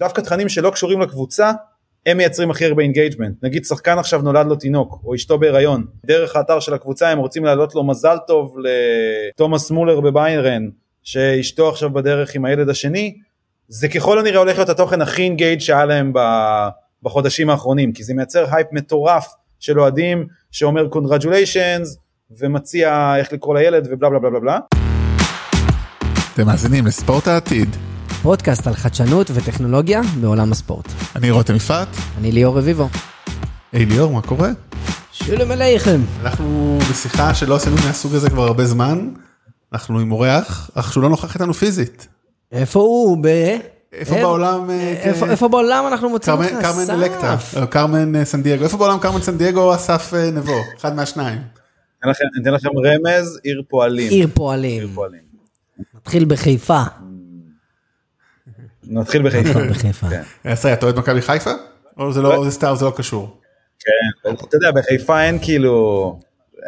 דווקא תכנים שלא קשורים לקבוצה הם מייצרים הכי הרבה engagement נגיד שחקן עכשיו נולד לו תינוק או אשתו בהיריון דרך האתר של הקבוצה הם רוצים להעלות לו מזל טוב לתומאס מולר בביירן שאשתו עכשיו בדרך עם הילד השני זה ככל הנראה הולך להיות התוכן הכי engage שהיה להם בחודשים האחרונים כי זה מייצר הייפ מטורף של אוהדים שאומר congratulations ומציע איך לקרוא לילד ובלה בלה בלה בלה. אתם מאזינים לספורט העתיד. פודקאסט על חדשנות וטכנולוגיה בעולם הספורט. אני רותם יפעת. אני ליאור רביבו. היי ליאור, מה קורה? שלום עליכם. אנחנו בשיחה שלא עשינו מהסוג הזה כבר הרבה זמן. אנחנו עם אורח, אך שהוא לא נוכח איתנו פיזית. איפה הוא? ב... איפה בעולם? אה, איפה, איפה בעולם אנחנו מוצאים אותך? קרמן אלקטרה, אה, קרמן אה, סן דייגו. איפה בעולם קרמן סן דייגו אסף נבו? אחד מהשניים. אני אתן לכם רמז, עיר פועלים. עיר פועלים. נתחיל בחיפה. נתחיל בחיפה. בחיפה. עשרה, אתה אוהד מכבי חיפה? או זה לא, זה סתם, זה לא קשור? כן, אתה יודע, בחיפה אין כאילו,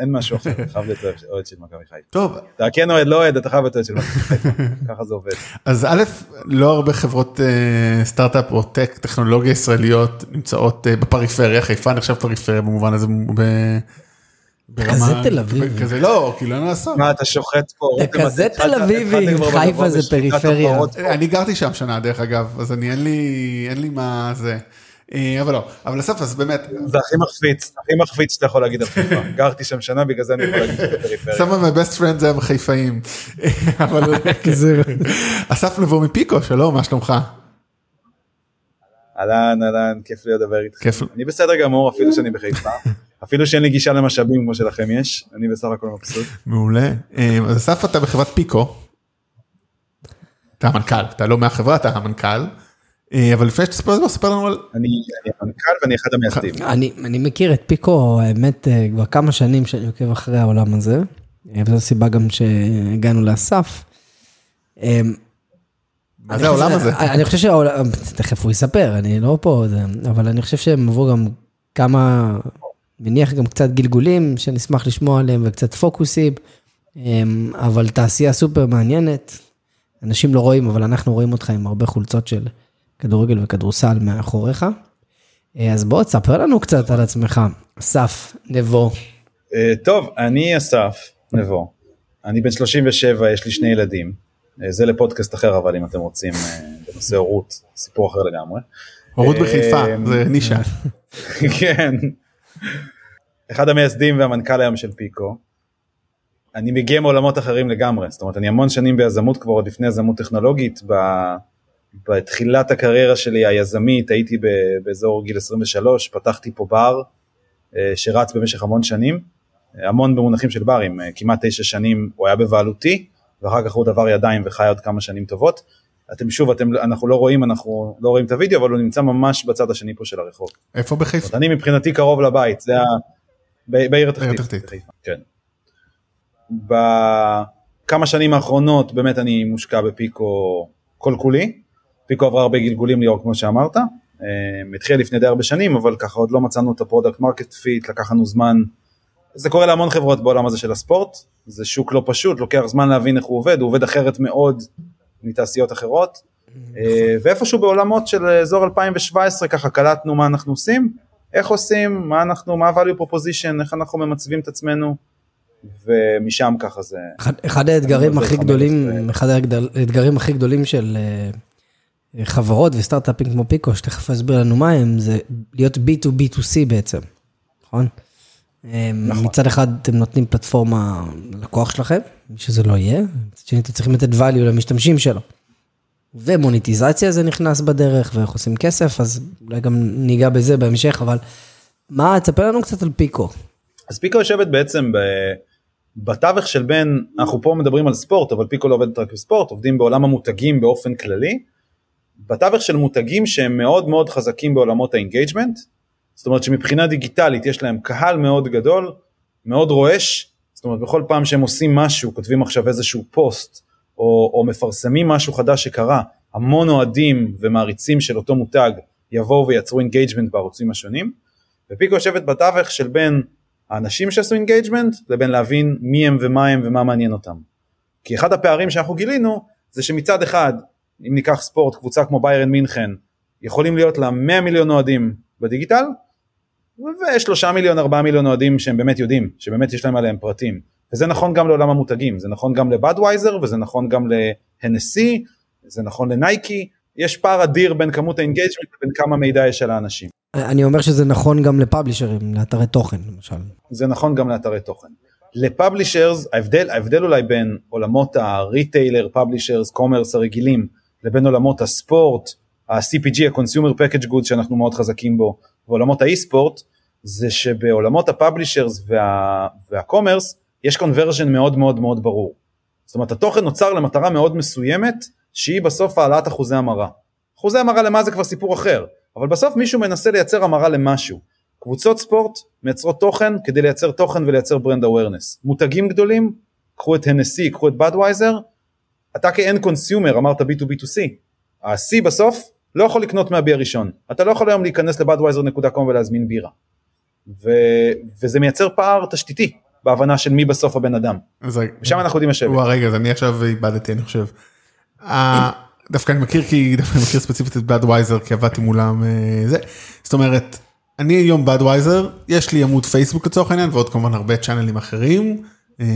אין משהו אחר, אתה חייב להיות אוהד של מכבי חיפה. טוב. אתה כן אוהד, לא אוהד, אתה חייב להיות אוהד של מכבי חיפה, ככה זה עובד. אז א', לא הרבה חברות אה, סטארט-אפ או טק, טכנולוגיה ישראליות נמצאות אה, בפריפריה, חיפה נחשב פריפריה במובן הזה. כזה תל אביבי. כזה לא, כאילו אין לעשות. מה אתה שוחט פה? אתה כזה תל אביבי, חיפה זה פריפריה. אני גרתי שם שנה דרך אגב, אז אני אין לי, אין לי מה זה. אה, אבל לא, אבל אסף אז באמת. זה הכי מחפיץ, הכי מחפיץ שאתה יכול להגיד על חיפה. גרתי שם שנה בגלל זה אני יכול להגיד שזה פריפריה. Some of my best friends הם חיפאים. אסף נבוא מפיקו, שלום, מה שלומך? אהלן אהלן כיף לי לדבר איתך. אני בסדר גמור אפילו שאני בחיפה. אפילו שאין לי גישה למשאבים כמו שלכם יש, אני בסך הכל מבסוט. מעולה. אז אסף אתה בחברת פיקו. אתה המנכ"ל, אתה לא מהחברה, אתה המנכ"ל. אבל לפני שתספר ספר לנו על... אני המנכ"ל ואני אחד המייסדים. אני מכיר את פיקו, האמת, כבר כמה שנים שאני עוקב אחרי העולם הזה. וזו סיבה גם שהגענו לאסף. מה זה העולם הזה? אני חושב שהעולם, תכף הוא יספר, אני לא פה, אבל אני חושב שהם עברו גם כמה, מניח גם קצת גלגולים שנשמח לשמוע עליהם וקצת פוקוסים, אבל תעשייה סופר מעניינת. אנשים לא רואים, אבל אנחנו רואים אותך עם הרבה חולצות של כדורגל וכדורסל מאחוריך. אז בוא תספר לנו קצת על עצמך, אסף נבו. טוב, אני אסף נבו, אני בן 37, יש לי שני ילדים. זה לפודקאסט אחר אבל אם אתם רוצים בנושא הורות, סיפור אחר לגמרי. הורות בחיפה, זה נישה. כן. אחד המייסדים והמנכ"ל היום של פיקו. אני מגיע מעולמות אחרים לגמרי, זאת אומרת אני המון שנים ביזמות כבר עוד לפני יזמות טכנולוגית, בתחילת הקריירה שלי היזמית הייתי באזור גיל 23, פתחתי פה בר שרץ במשך המון שנים, המון במונחים של ברים, כמעט תשע שנים הוא היה בבעלותי, ואחר כך הוא דבר ידיים וחי עוד כמה שנים טובות. אתם שוב, אתם, אנחנו לא רואים, אנחנו לא רואים את הוידאו, אבל הוא נמצא ממש בצד השני פה של הרחוב. איפה בחיפה? אני מבחינתי קרוב לבית, זה ה... בעיר התחתית. כן. בכמה שנים האחרונות באמת אני מושקע בפיקו כל כולי. פיקו עברה הרבה גלגולים ליאור כמו שאמרת. התחיל לפני די הרבה שנים, אבל ככה עוד לא מצאנו את ה product market fit, לקח לנו זמן. זה קורה להמון חברות בעולם הזה של הספורט, זה שוק לא פשוט, לוקח זמן להבין איך הוא עובד, הוא עובד אחרת מאוד מתעשיות אחרות. ואיפשהו בעולמות של אזור 2017 ככה קלטנו מה אנחנו עושים, איך עושים, מה אנחנו, מה ה-value proposition, איך אנחנו ממצבים את עצמנו, ומשם ככה זה... אחד, אחד האתגרים הכי גדולים, אחד האתגרים הכי גדולים של חברות וסטארט-אפים כמו פיקו, שתכף אסביר לנו מה הם, זה להיות B2B2C בעצם, נכון? נכון. מצד אחד אתם נותנים פלטפורמה ללקוח שלכם, מי שזה לא יהיה, מצד שני אתם צריכים לתת value למשתמשים שלו. ומוניטיזציה זה נכנס בדרך, ואיך עושים כסף, אז אולי גם ניגע בזה בהמשך, אבל מה, תספר לנו קצת על פיקו. אז פיקו יושבת בעצם ב... בתווך של בין, אנחנו פה מדברים על ספורט, אבל פיקו לא עובדת רק בספורט, עובדים בעולם המותגים באופן כללי. בתווך של מותגים שהם מאוד מאוד חזקים בעולמות ה engagement, זאת אומרת שמבחינה דיגיטלית יש להם קהל מאוד גדול, מאוד רועש, זאת אומרת בכל פעם שהם עושים משהו, כותבים עכשיו איזשהו פוסט, או, או מפרסמים משהו חדש שקרה, המון אוהדים ומעריצים של אותו מותג יבואו וייצרו engagement בערוצים השונים, ופיקו יושבת בתווך של בין האנשים שעשו engagement לבין להבין מי הם ומה הם ומה מעניין אותם. כי אחד הפערים שאנחנו גילינו זה שמצד אחד, אם ניקח ספורט, קבוצה כמו ביירן מינכן, יכולים להיות לה 100 מיליון אוהדים בדיגיטל, ושלושה מיליון, ארבעה מיליון אוהדים שהם באמת יודעים, שבאמת יש להם עליהם פרטים. וזה נכון גם לעולם המותגים, זה נכון גם לבדווייזר וזה נכון גם להנסי, זה נכון לנייקי, יש פער אדיר בין כמות ה engagement לבין כמה מידע יש על האנשים. אני אומר שזה נכון גם ל publisherים, לאתרי תוכן למשל. זה נכון גם לאתרי תוכן. ל publishers, ההבדל, ההבדל אולי בין עולמות ה retailer, publishers, commerce הרגילים, לבין עולמות הספורט, ה-CPG, ה-Consumer Package Goods שאנחנו מאוד חזקים בו, ועולמות ה e-sport, זה שבעולמות ה publishers וה, וה commerce, יש conversion מאוד מאוד מאוד ברור. זאת אומרת התוכן נוצר למטרה מאוד מסוימת שהיא בסוף העלאת אחוזי המרה. אחוזי המרה למה זה כבר סיפור אחר, אבל בסוף מישהו מנסה לייצר המרה למשהו. קבוצות ספורט מייצרות תוכן כדי לייצר תוכן ולייצר brand awareness. מותגים גדולים, קחו את הנסי, קחו את בדווייזר, אתה כ end consumer אמרת B2B2C, ה-C בסוף לא יכול לקנות מה B הראשון, אתה לא יכול היום להיכנס לבדווייזר .com ולהזמין בירה. ו... וזה מייצר פער תשתיתי בהבנה של מי בסוף הבן אדם. ושם אנחנו יודעים לשבת. רגע אז אני עכשיו איבדתי אני חושב. דווקא אני מכיר כי דווקא אני מכיר ספציפית את בדווייזר כי עבדתי מולם אה, זה זאת אומרת אני היום בדווייזר יש לי עמוד פייסבוק לצורך העניין ועוד כמובן הרבה channelים אחרים. אה,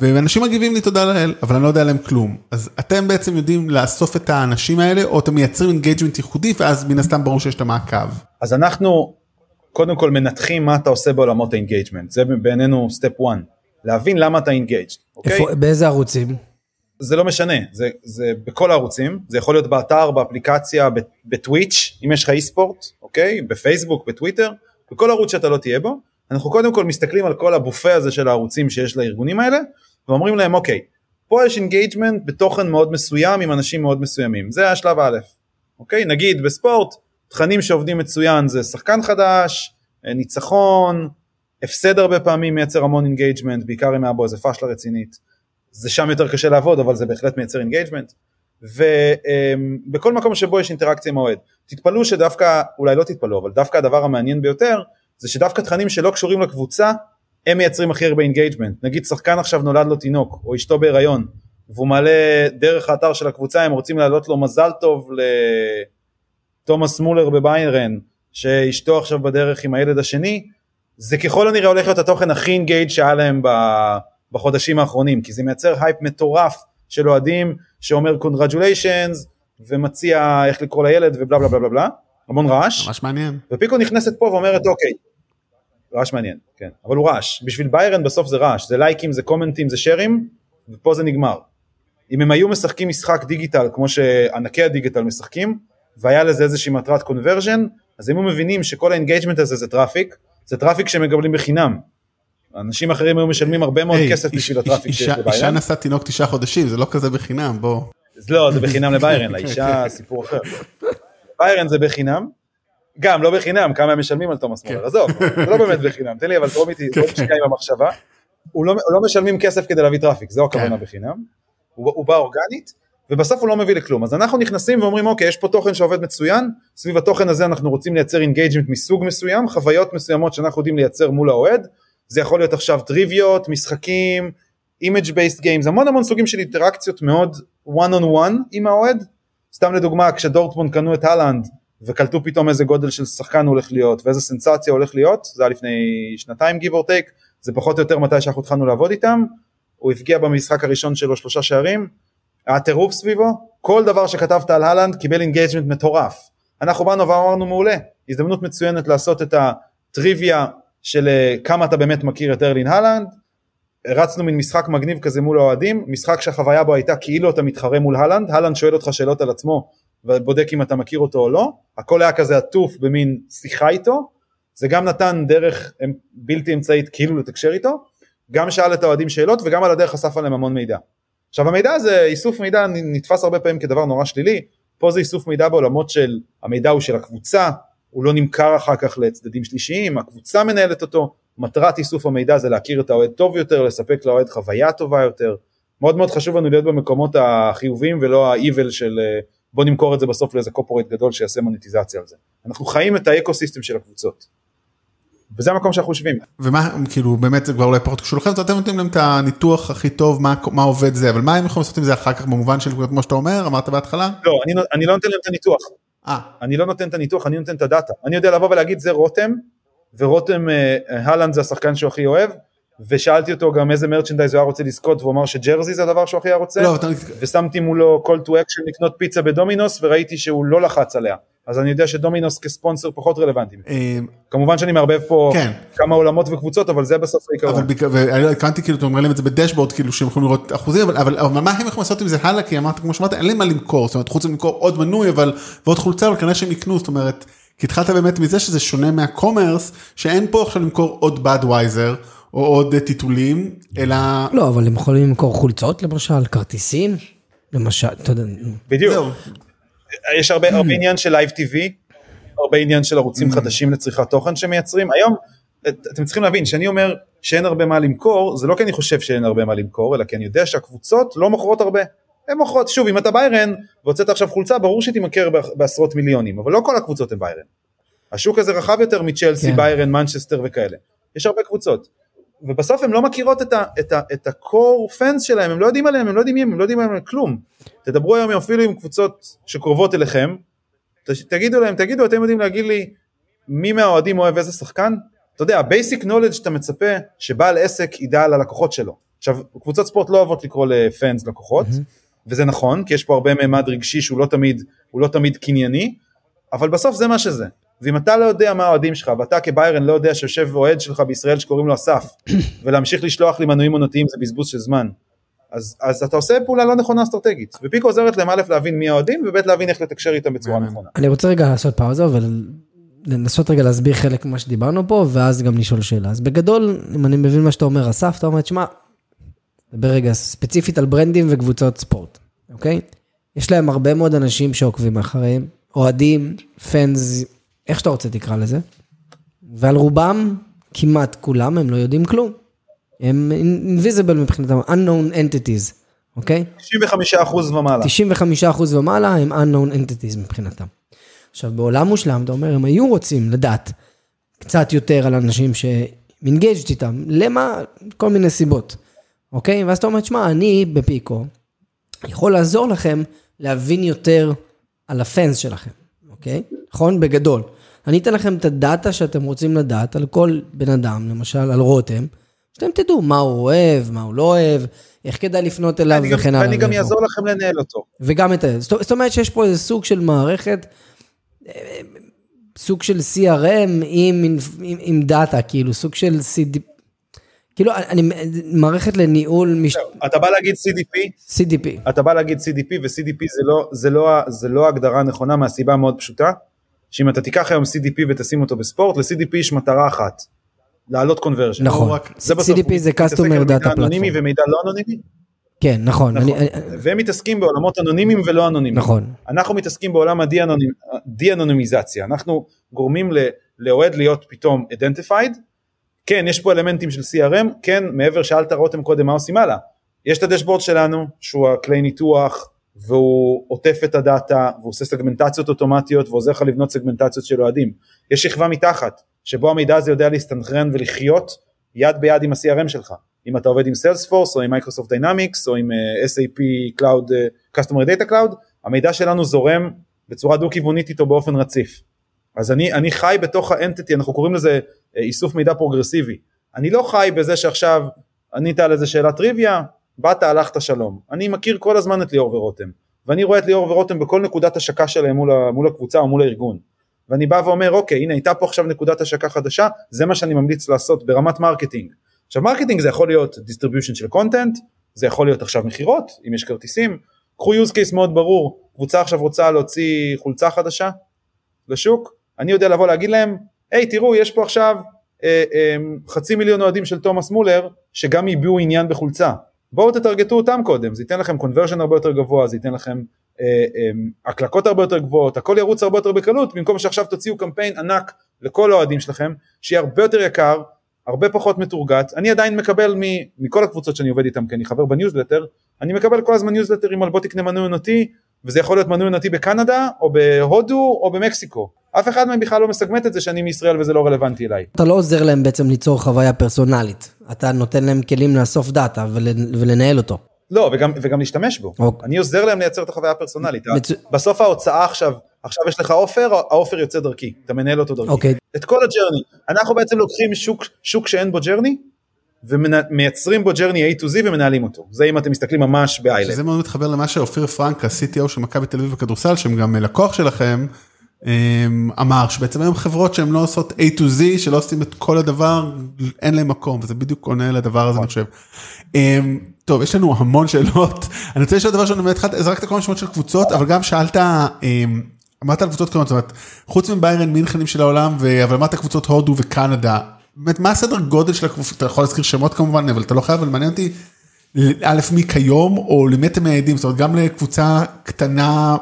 ואנשים מגיבים לי תודה לאל אבל אני לא יודע עליהם כלום אז אתם בעצם יודעים לאסוף את האנשים האלה או אתם מייצרים engagement ייחודי ואז מן הסתם ברור שיש את המעקב. אז אנחנו קודם כל מנתחים מה אתה עושה בעולמות ה engagement, זה בעינינו step 1, להבין למה אתה engaged, אוקיי? באיזה ערוצים? זה לא משנה, זה, זה בכל הערוצים, זה יכול להיות באתר, באפליקציה, בטוויץ', אם יש לך e-sport, אוקיי? בפייסבוק, בטוויטר, בכל ערוץ שאתה לא תהיה בו, אנחנו קודם כל מסתכלים על כל הבופה הזה של הערוצים שיש לארגונים האלה, ואומרים להם אוקיי, פה יש engagement בתוכן מאוד מסוים עם אנשים מאוד מסוימים, זה השלב א', אוקיי? נגיד בספורט, תכנים שעובדים מצוין זה שחקן חדש, אה, ניצחון, הפסד הרבה פעמים מייצר המון engagement, בעיקר אם היה בו איזה פאשלה רצינית. זה שם יותר קשה לעבוד, אבל זה בהחלט מייצר engagement. ובכל מקום שבו יש אינטראקציה עם האוהד. תתפלאו שדווקא, אולי לא תתפלאו, אבל דווקא הדבר המעניין ביותר, זה שדווקא תכנים שלא קשורים לקבוצה, הם מייצרים הכי הרבה engagement. נגיד שחקן עכשיו נולד לו תינוק, או אשתו בהיריון, והוא מעלה דרך האתר של הקבוצה, הם רוצים להעלות לו מזל טוב ל... תומאס מולר בביירן, שאשתו עכשיו בדרך עם הילד השני, זה ככל הנראה הולך להיות התוכן הכי engaged שהיה להם בחודשים האחרונים, כי זה מייצר הייפ מטורף של אוהדים שאומר congratulations ומציע איך לקרוא לילד ובלה בלה בלה בלה, המון רעש. ממש מעניין. ופיקו נכנסת פה ואומרת אוקיי, רעש מעניין, כן, אבל הוא רעש, בשביל ביירן בסוף זה רעש, זה לייקים, זה commentים, זה shareים, ופה זה נגמר. אם הם היו משחקים משחק דיגיטל כמו שענקי הדיגיטל משחקים, והיה לזה איזושהי מטרת קונברז'ן, אז אם הם מבינים שכל האינגייג'מנט הזה זה טראפיק, זה טראפיק שהם מקבלים בחינם. אנשים אחרים היו משלמים הרבה מאוד hey, כסף בשביל הטראפיק שיש לביירן. אישה נסעה תינוק תשעה חודשים, זה לא כזה בחינם, בוא. לא, זה בחינם לביירן, לאישה סיפור אחר. ביירן זה בחינם, גם לא בחינם, כמה הם משלמים על תומאס מולר, כן. עזוב, זה לא באמת בחינם, תן לי אבל תרום איתי, תרום שנייה עם המחשבה. הוא לא, לא משלמים כסף כדי להביא traffic, זו הכוונה כן. בחינם. הוא בא אורגנית, ובסוף הוא לא מביא לכלום. אז אנחנו נכנסים ואומרים אוקיי, יש פה תוכן שעובד מצוין, סביב התוכן הזה אנחנו רוצים לייצר engagement מסוג מסוים, חוויות מסוימות שאנחנו יודעים לייצר מול האוהד, זה יכול להיות עכשיו טריוויות, משחקים, image based games, המון המון סוגים של אינטראקציות מאוד one on one עם האוהד. סתם לדוגמה, כשדורטמונד קנו את הולנד וקלטו פתאום איזה גודל של שחקן הולך להיות ואיזה סנסציה הולך להיות, זה היה לפני שנתיים give or take, זה פחות או יותר מתי שאנחנו התחלנו לעבוד איתם, הוא הפקיע במשחק הראשון שלו שלושה שערים, היה טירוף סביבו, כל דבר שכתבת על הולנד קיבל engagement מטורף. אנחנו באנו ואמרנו מעולה, הזדמנות מצוינת לעשות את הטריוויה של אה, כמה אתה באמת מכיר את ארלינג הולנד, רצנו מין משחק מגניב כזה מול האוהדים, משחק שהחוויה בו הייתה כאילו אתה מתחרה מול הולנד, הולנד שואל אותך שאלות על עצמו ובודק אם אתה מכיר אותו או לא, הכל היה כזה עטוף במין שיחה איתו, זה גם נתן דרך בלתי אמצעית כאילו לתקשר איתו, גם שאל את האוהדים שאלות וגם על הדרך אסף עליהם המון מידע. עכשיו המידע הזה, איסוף מידע נתפס הרבה פעמים כדבר נורא שלילי, פה זה איסוף מידע בעולמות של המידע הוא של הקבוצה, הוא לא נמכר אחר כך לצדדים שלישיים, הקבוצה מנהלת אותו, מטרת איסוף המידע זה להכיר את האוהד טוב יותר, לספק לאוהד חוויה טובה יותר, מאוד מאוד חשוב לנו להיות במקומות החיוביים ולא ה-evil של בוא נמכור את זה בסוף לאיזה corporate גדול שיעשה monetization על זה. אנחנו חיים את ה ecosystem של הקבוצות. וזה המקום שאנחנו יושבים. ומה כאילו באמת זה כבר אולי פחות קשור לכם אתם נותנים להם את הניתוח הכי טוב מה מה עובד זה אבל מה הם יכולים לעשות עם זה אחר כך במובן של כמו שאתה אומר אמרת בהתחלה. לא אני, אני לא נותן להם את הניתוח. אה, אני לא נותן את הניתוח, אני נותן את הדאטה. אני יודע לבוא ולהגיד זה רותם, ורותם, אה, הולאנד זה השחקן שהוא הכי אוהב, ושאלתי אותו גם איזה merchandise הוא היה רוצה לזכות, והוא אמר ש jersey זה הדבר שהוא הכי היה רוצה, לא. ושמתי מולו call to action לקנות פיצה בדומינוס, וראיתי שהוא לא לחץ עליה. אז אני יודע שדומינוס כספונסר פחות רלוונטי. אה, כמובן שאני מערבב פה כן. כמה עולמות וקבוצות, אבל זה בסוף אבל העיקרון. בק- ואני לא הקרנתי כאילו, אתה אומר להם את זה בדשבורד, כאילו שהם יכולים לראות אחוזים, אבל, אבל, אבל מה הם יכולים לעשות עם זה הלאה, כי אמרת, כמו שאמרת, אין להם מה למכור, זאת אומרת, חוץ מלמכור עוד מנוי, אבל, ועוד חולצה, אבל כנראה שהם יקנו, זאת אומרת, כי התחלת באמת מזה שזה שונה מה commerce, שאין פה עכשיו למכור עוד בדווייזר, או עוד אה, טיטולים, אלא, לא, אבל הם יכולים למכור חולצות למשל, כרטיסים, למשל, אתה יודע. בדיוק. יש הרבה, הרבה עניין של live TV, הרבה עניין של ערוצים חדשים לצריכת תוכן שמייצרים. היום, את- אתם צריכים להבין, שאני אומר שאין הרבה מה למכור, זה לא כי אני חושב שאין הרבה מה למכור, אלא כי אני יודע שהקבוצות לא מוכרות הרבה. הן מוכרות, שוב, אם אתה ביירן והוצאת עכשיו חולצה, ברור שתימכר בעש- בעשרות מיליונים, אבל לא כל הקבוצות הן ביירן. השוק הזה רחב יותר מצ'לסי, כן. ביירן, מנצ'סטר וכאלה. יש הרבה קבוצות. ובסוף הן לא מכירות את, ה, את, ה, את הקור פנס שלהם, הם לא יודעים עליהם, הם לא יודעים מי הם, הם לא יודעים עליהם כלום. תדברו היום אפילו עם קבוצות שקרובות אליכם, תגידו להם, תגידו, אתם יודעים להגיד לי מי מהאוהדים אוהב איזה שחקן? אתה יודע, ה-basic knowledge שאתה מצפה שבעל עסק ידע על הלקוחות שלו. עכשיו, קבוצות ספורט לא אוהבות לקרוא לפאנס לקוחות, וזה נכון, כי יש פה הרבה ממד רגשי שהוא לא תמיד, לא תמיד קנייני, אבל בסוף זה מה שזה. ואם אתה לא יודע מה האוהדים שלך, ואתה כביירן לא יודע שיושב אוהד שלך בישראל שקוראים לו אסף, ולהמשיך לשלוח לי מנויים עונתיים זה בזבוז של זמן, אז, אז אתה עושה פעולה לא נכונה אסטרטגית. ופיקו עוזרת להם א' להבין מי האוהדים, וב' להבין איך לתקשר איתם בצורה. נכונה. אני רוצה רגע לעשות פאוזה ולנסות רגע להסביר חלק ממה שדיברנו פה, ואז גם לשאול שאלה. אז בגדול, אם אני מבין מה שאתה אומר, אסף, אתה אומר, תשמע, נדבר רגע ספציפית על ברנדים וקבוצות ספורט, אוקיי? יש להם הרבה מאוד אנשים שעוקבים אחריהם, אוהדים, פאנס, איך שאתה רוצה תקרא לזה, ועל רובם, כמעט כולם, הם לא יודעים כלום. הם invisible מבחינתם, unknown entities, אוקיי? 95% ומעלה. 95% ומעלה הם unknown entities מבחינתם. עכשיו, בעולם מושלם, אתה אומר, הם היו רוצים לדעת קצת יותר על אנשים שמינגייג'ת איתם, למה? כל מיני סיבות, אוקיי? ואז אתה אומר, תשמע, אני בפיקו יכול לעזור לכם להבין יותר על הפאנס שלכם, אוקיי? נכון? בגדול. אני אתן לכם את הדאטה שאתם רוצים לדעת על כל בן אדם, למשל על רותם, שאתם תדעו מה הוא אוהב, מה הוא לא אוהב, איך כדאי לפנות אליו גם- וכן הלאה. ואני גם. אעזור לכם לנהל אותו. וגם את ה... זאת אומרת שיש פה איזה סוג של מערכת, אה, סוג של CRM עם, עם, עם, דאטה, כאילו סוג של CD, כאילו אני, מערכת לניהול מש... אתה בא להגיד CDP, CDP. אתה בא להגיד CDP ו-CDP זה לא, זה לא, זה לא ההגדרה הנכונה מהסיבה המאוד פשוטה, שאם אתה תיקח היום CDP ותשים אותו בספורט, ל-CDP יש מטרה אחת, להעלות קונברז'ן. נכון. רק- זה CDP זה Customer אנונימי Platform. ומידע לא אנונימי, כן, נכון. נכון. אני, והם מתעסקים בעולמות אנונימיים ולא אנונימיים. נכון. אנחנו מתעסקים בעולם ה de-anonymization, אנחנו גורמים לאוהד להיות פתאום identified, כן יש פה אלמנטים של CRM, כן מעבר שאלת רותם קודם מה עושים הלאה, יש את הדשבורד שלנו שהוא הכלי ניתוח והוא עוטף את הדאטה והוא עושה סגמנטציות אוטומטיות ועוזר לך לבנות סגמנטציות של אוהדים, יש שכבה מתחת שבו המידע הזה יודע להסתנכרן ולחיות יד ביד עם ה-CRM שלך, אם אתה עובד עם Salesforce או עם Microsoft Dynamics או עם אה, SAP Cloud, אה, Customer Data Cloud, המידע שלנו זורם בצורה דו-כיוונית איתו באופן רציף. אז אני, אני חי בתוך ה entity, אנחנו קוראים לזה אה, איסוף מידע פרוגרסיבי. אני לא חי בזה שעכשיו ענית על איזה שאלת טריוויה, באת הלכת שלום. אני מכיר כל הזמן את ליאור ורותם, ואני רואה את ליאור ורותם בכל נקודת השקה שלהם מול, מול הקבוצה או מול הארגון. ואני בא ואומר אוקיי הנה הייתה פה עכשיו נקודת השקה חדשה, זה מה שאני ממליץ לעשות ברמת marketing. עכשיו marketing זה יכול להיות distribution של content, זה יכול להיות עכשיו מכירות, אם יש כרטיסים, קחו use case מאוד ברור, קבוצה עכשיו רוצה להוציא חולצה חדשה לשוק, אני יודע לבוא להגיד להם, היי תראו יש פה עכשיו אה, אה, חצי מיליון אוהדים של תומאס מולר שגם הביעו עניין בחולצה, בואו תטרגטו אותם קודם, זה ייתן לכם conversion הרבה יותר גבוה, זה ייתן לכם אה, אה, הקלקות הרבה יותר גבוהות, הכל ירוץ הרבה יותר בקלות, במקום שעכשיו תוציאו קמפיין ענק לכל האוהדים שלכם, שיהיה הרבה יותר יקר, הרבה פחות מתורגת, אני עדיין מקבל מ, מכל הקבוצות שאני עובד איתם, כי אני חבר בניוזלטר, אני מקבל כל הזמן ניוזלטרים על בוא תקנה מנוי עונתי, וזה יכול להיות מנוי עונתי בקנדה, או בהודו, או במקסיקו. אף אחד מהם בכלל לא מסגמט את זה שאני מישראל וזה לא רלוונטי אליי. אתה לא עוזר להם בעצם ליצור חוויה פרסונלית, אתה נותן להם כלים לאסוף דאטה ול, ולנהל אותו. לא, וגם, וגם להשתמש בו. אוקיי. אני עוזר להם לייצר את החוויה הפרסונלית. מצו- בסוף ההוצאה עכשיו, עכשיו יש לך offer, ה offer יוצא דרכי, אתה מנהל אותו דרכי. אוקיי. את כל ה journey. אנחנו בעצם לוקחים שוק, שוק שאין בו journey, ומייצרים בו journey A to Z ומנהלים אותו. זה אם אתם מסתכלים ממש ב island. שזה מאוד מתחבר למה שאופיר פרנק, ה-CTO של מכבי תל אביב בכדורסל, שהם גם לקוח שלכם, אמ, אמר שבעצם היום חברות שהן לא עושות A to Z, שלא עושים את כל הדבר, אין להם מקום, וזה בדיוק עונה לדבר הזה, אני חושב. אמ, טוב, יש לנו המון שאלות. אני רוצה לשאול דבר שאני באמת זרקת כל מיני שמות של קבוצות, אבל גם שאלת, אמ, אמרת על קבוצות כמובן, זאת אומרת, חוץ מביירן מינכנים של העולם, אבל אמרת קבוצות הודו וקנדה, באמת, מה הסדר גודל של הקבוצות, אתה יכול להזכיר שמות כמובן, אבל אתה לא חייב, אבל מעניין אותי, א', מי כיום, או למי אתם מייעדים, זאת אומרת, גם לקבוצה קטנה,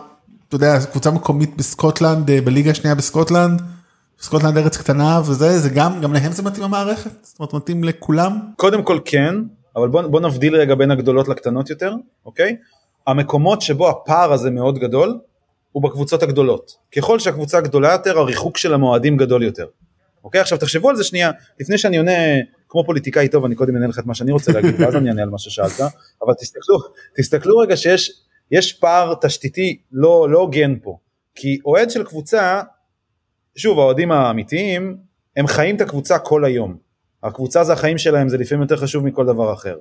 אתה יודע, קבוצה מקומית בסקוטלנד, אה, בליגה השנייה בסקוטלנד, סקוטלנד ארץ קטנה וזה, זה גם, גם להם זה מתאים המערכת? זאת אומרת, מתאים לכולם? קודם כל כן, אבל בוא, בוא נבדיל רגע בין הגדולות לקטנות יותר, אוקיי? המקומות שבו הפער הזה מאוד גדול, הוא בקבוצות הגדולות. ככל שהקבוצה גדולה יותר, הריחוק של המועדים גדול יותר. אוקיי? עכשיו תחשבו על זה שנייה, לפני שאני עונה כמו פוליטיקאי טוב, אני קודם אענה לך את מה שאני רוצה להגיד, ואז אני אענה על מה ששאלת, אבל תסתכלו, תסתכלו רגע שיש יש פער תשתיתי לא, לא הוגן פה. כי אוהד של קבוצה, שוב, האוהדים האמיתיים, הם חיים את הקבוצה כל היום. הקבוצה זה החיים שלהם, זה לפעמים יותר חשוב מכל דבר אחר.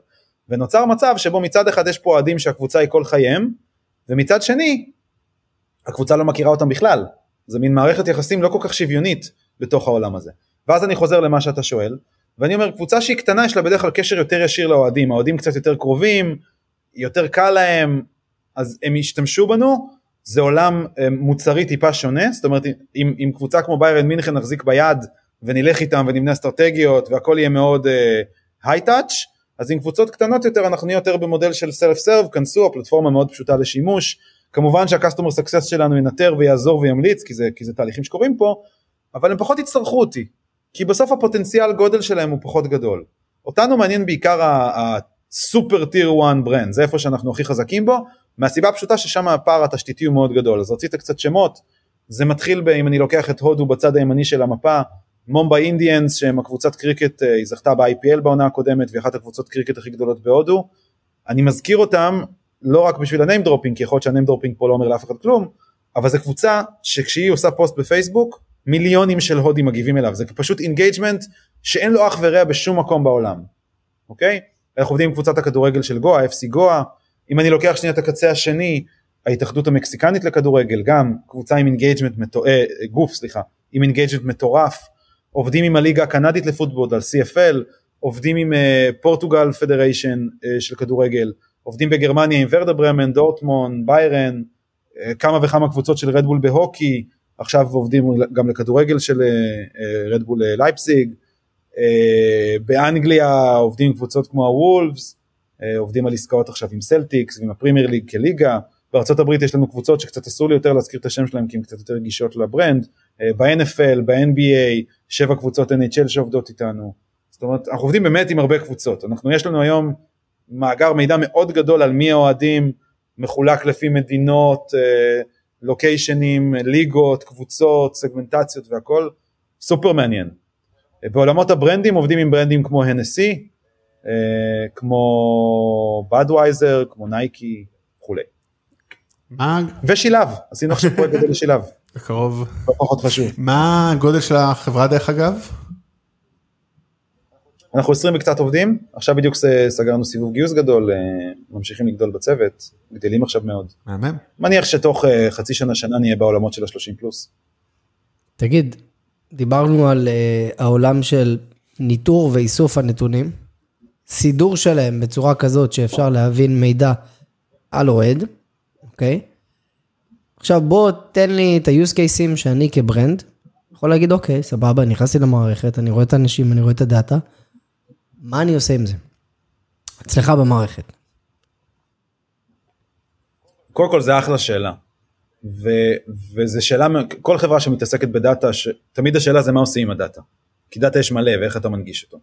ונוצר מצב שבו מצד אחד יש פה אוהדים שהקבוצה היא כל חייהם, ומצד שני, הקבוצה לא מכירה אותם בכלל. זה מין מערכת יחסים לא כל כך שוויונית בתוך העולם הזה. ואז אני חוזר למה שאתה שואל, ואני אומר, קבוצה שהיא קטנה יש לה בדרך כלל קשר יותר ישיר לאוהדים, האוהדים קצת יותר קרובים, יותר קל להם, אז הם ישתמשו בנו, זה עולם אה, מוצרי טיפה שונה, זאת אומרת אם, אם קבוצה כמו ביירן מינכן נחזיק ביד ונלך איתם ונבנה אסטרטגיות והכל יהיה מאוד high uh, touch, אז עם קבוצות קטנות יותר אנחנו נהיה יותר במודל של self serve, כנסו, הפלטפורמה מאוד פשוטה לשימוש, כמובן שה customer success שלנו ינטר ויעזור וימליץ כי זה, כי זה תהליכים שקורים פה, אבל הם פחות יצטרכו אותי, כי בסוף הפוטנציאל גודל שלהם הוא פחות גדול. אותנו מעניין בעיקר ה super tier 1 brand, זה איפה שאנחנו הכי חזקים בו, מהסיבה הפשוטה ששם הפער התשתיתי הוא מאוד גדול, אז רצית קצת שמות, זה מתחיל ב, אם אני לוקח את הודו בצד הימני של המפה, מומבאי אינדיאנס שהם הקבוצת קריקט, אה, היא זכתה ב-IPL בעונה הקודמת והיא אחת הקבוצות קריקט הכי גדולות בהודו, אני מזכיר אותם לא רק בשביל ה name dropping, כי יכול להיות שה name dropping פה לא אומר לאף אחד כלום, אבל זו קבוצה שכשהיא עושה פוסט בפייסבוק, מיליונים של הודים מגיבים אליו, זה פשוט engagement שאין לו אח ורע בשום מקום בעולם, אוקיי? אנחנו עובדים עם קבוצת הכדורגל של גואה, FC גואה, אם אני לוקח שנייה את הקצה השני, ההתאחדות המקסיקנית לכדורגל, גם קבוצה עם engagement, מטור... אה, גוף סליחה, עם engagement מטורף, עובדים עם הליגה הקנדית לפוטבול על CFL, עובדים עם uh, federation uh, של כדורגל, עובדים בגרמניה עם ורדר ברמן, דורטמונד, ביירן, uh, כמה וכמה קבוצות של רדבול בהוקי, עכשיו עובדים גם לכדורגל של רדבול uh, לייפסיג, uh, באנגליה עובדים עם קבוצות כמו הוולפס, אה, עובדים על עסקאות עכשיו עם סלטיקס ועם הפרימייר ליג כליגה. בארה"ב יש לנו קבוצות שקצת אסור לי יותר להזכיר את השם שלהם כי הן קצת יותר רגישות לברנד, אה, ב-NFL, ב-NBA, שבע קבוצות NHL שעובדות איתנו. זאת אומרת, אנחנו עובדים באמת עם הרבה קבוצות. אנחנו, יש לנו היום מאגר מידע מאוד גדול על מי האוהדים, מחולק לפי מדינות, אה, לוקיישנים, ליגות, קבוצות, סגמנטציות והכל, סופר מעניין. בעולמות הברנדים עובדים עם ברנדים כמו הנסי, אה, כמו בדווייזר, כמו נייקי וכולי. מה... ושילב, עשינו עכשיו פרויקט גדול לשילב. בקרוב. לא פחות חשוב. מה הגודל של החברה דרך אגב? אנחנו 20 וקצת עובדים, עכשיו בדיוק סגרנו סיבוב גיוס גדול, אה, ממשיכים לגדול בצוות, גדלים עכשיו מאוד. מהמם. מניח שתוך אה, חצי שנה שנה נהיה בעולמות של ה-30 פלוס. תגיד, דיברנו על העולם של ניטור ואיסוף הנתונים. סידור שלהם בצורה כזאת שאפשר להבין מידע על אוהד, אוקיי? עכשיו בוא תן לי את ה-use cases שאני כברנד, יכול להגיד אוקיי, סבבה, נכנסתי למערכת, אני רואה את האנשים, אני רואה את הדאטה, מה אני עושה עם זה? אצלך במערכת. קודם כל זה אחלה שאלה. ו, וזה שאלה, כל חברה שמתעסקת בדאטה, ש, תמיד השאלה זה מה עושים עם הדאטה. כי דאטה יש מלא ואיך אתה מנגיש אותו.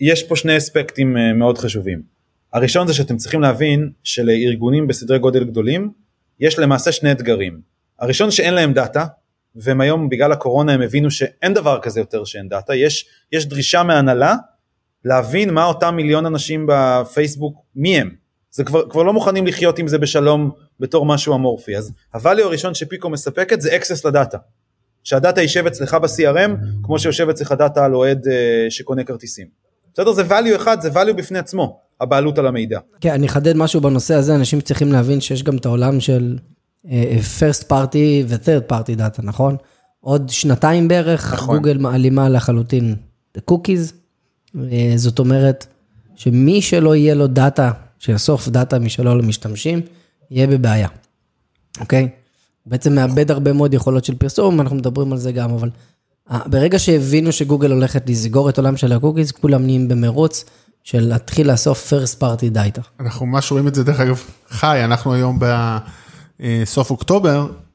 יש פה שני אספקטים אה, מאוד חשובים. הראשון זה שאתם צריכים להבין שלארגונים בסדרי גודל גדולים יש למעשה שני אתגרים. הראשון שאין להם דאטה, והם היום בגלל הקורונה הם הבינו שאין דבר כזה יותר שאין דאטה, יש, יש דרישה מהנהלה להבין מה אותם מיליון אנשים בפייסבוק, מי הם. זה כבר, כבר לא מוכנים לחיות עם זה בשלום בתור משהו אמורפי. אז הvalue הראשון ש Pico מספקת זה access לדאטה. שהדאטה יישב אצלך ב-CRM כמו שיושב אצלך דאטה על אוהד אה, שקונה כרטיסים. בסדר? זה value אחד, זה value בפני עצמו, הבעלות על המידע. כן, אני אחדד משהו בנושא הזה, אנשים צריכים להבין שיש גם את העולם של אה, first party ו-third party data, נכון? עוד שנתיים בערך, נכון. גוגל מעלימה לחלוטין את ה cookies, זאת אומרת שמי שלא יהיה לו דאטה, שיאסוף דאטה משלו למשתמשים, יהיה בבעיה, אוקיי? בעצם מאבד הרבה מאוד יכולות של פרסום, אנחנו מדברים על זה גם, אבל אה, ברגע שהבינו שגוגל הולכת לסגור את עולם של ה cookies, כולם נהיים במרוץ של להתחיל לאסוף first party data. אנחנו ממש רואים את זה דרך אגב חי, אנחנו היום בסוף אוקטובר, אה,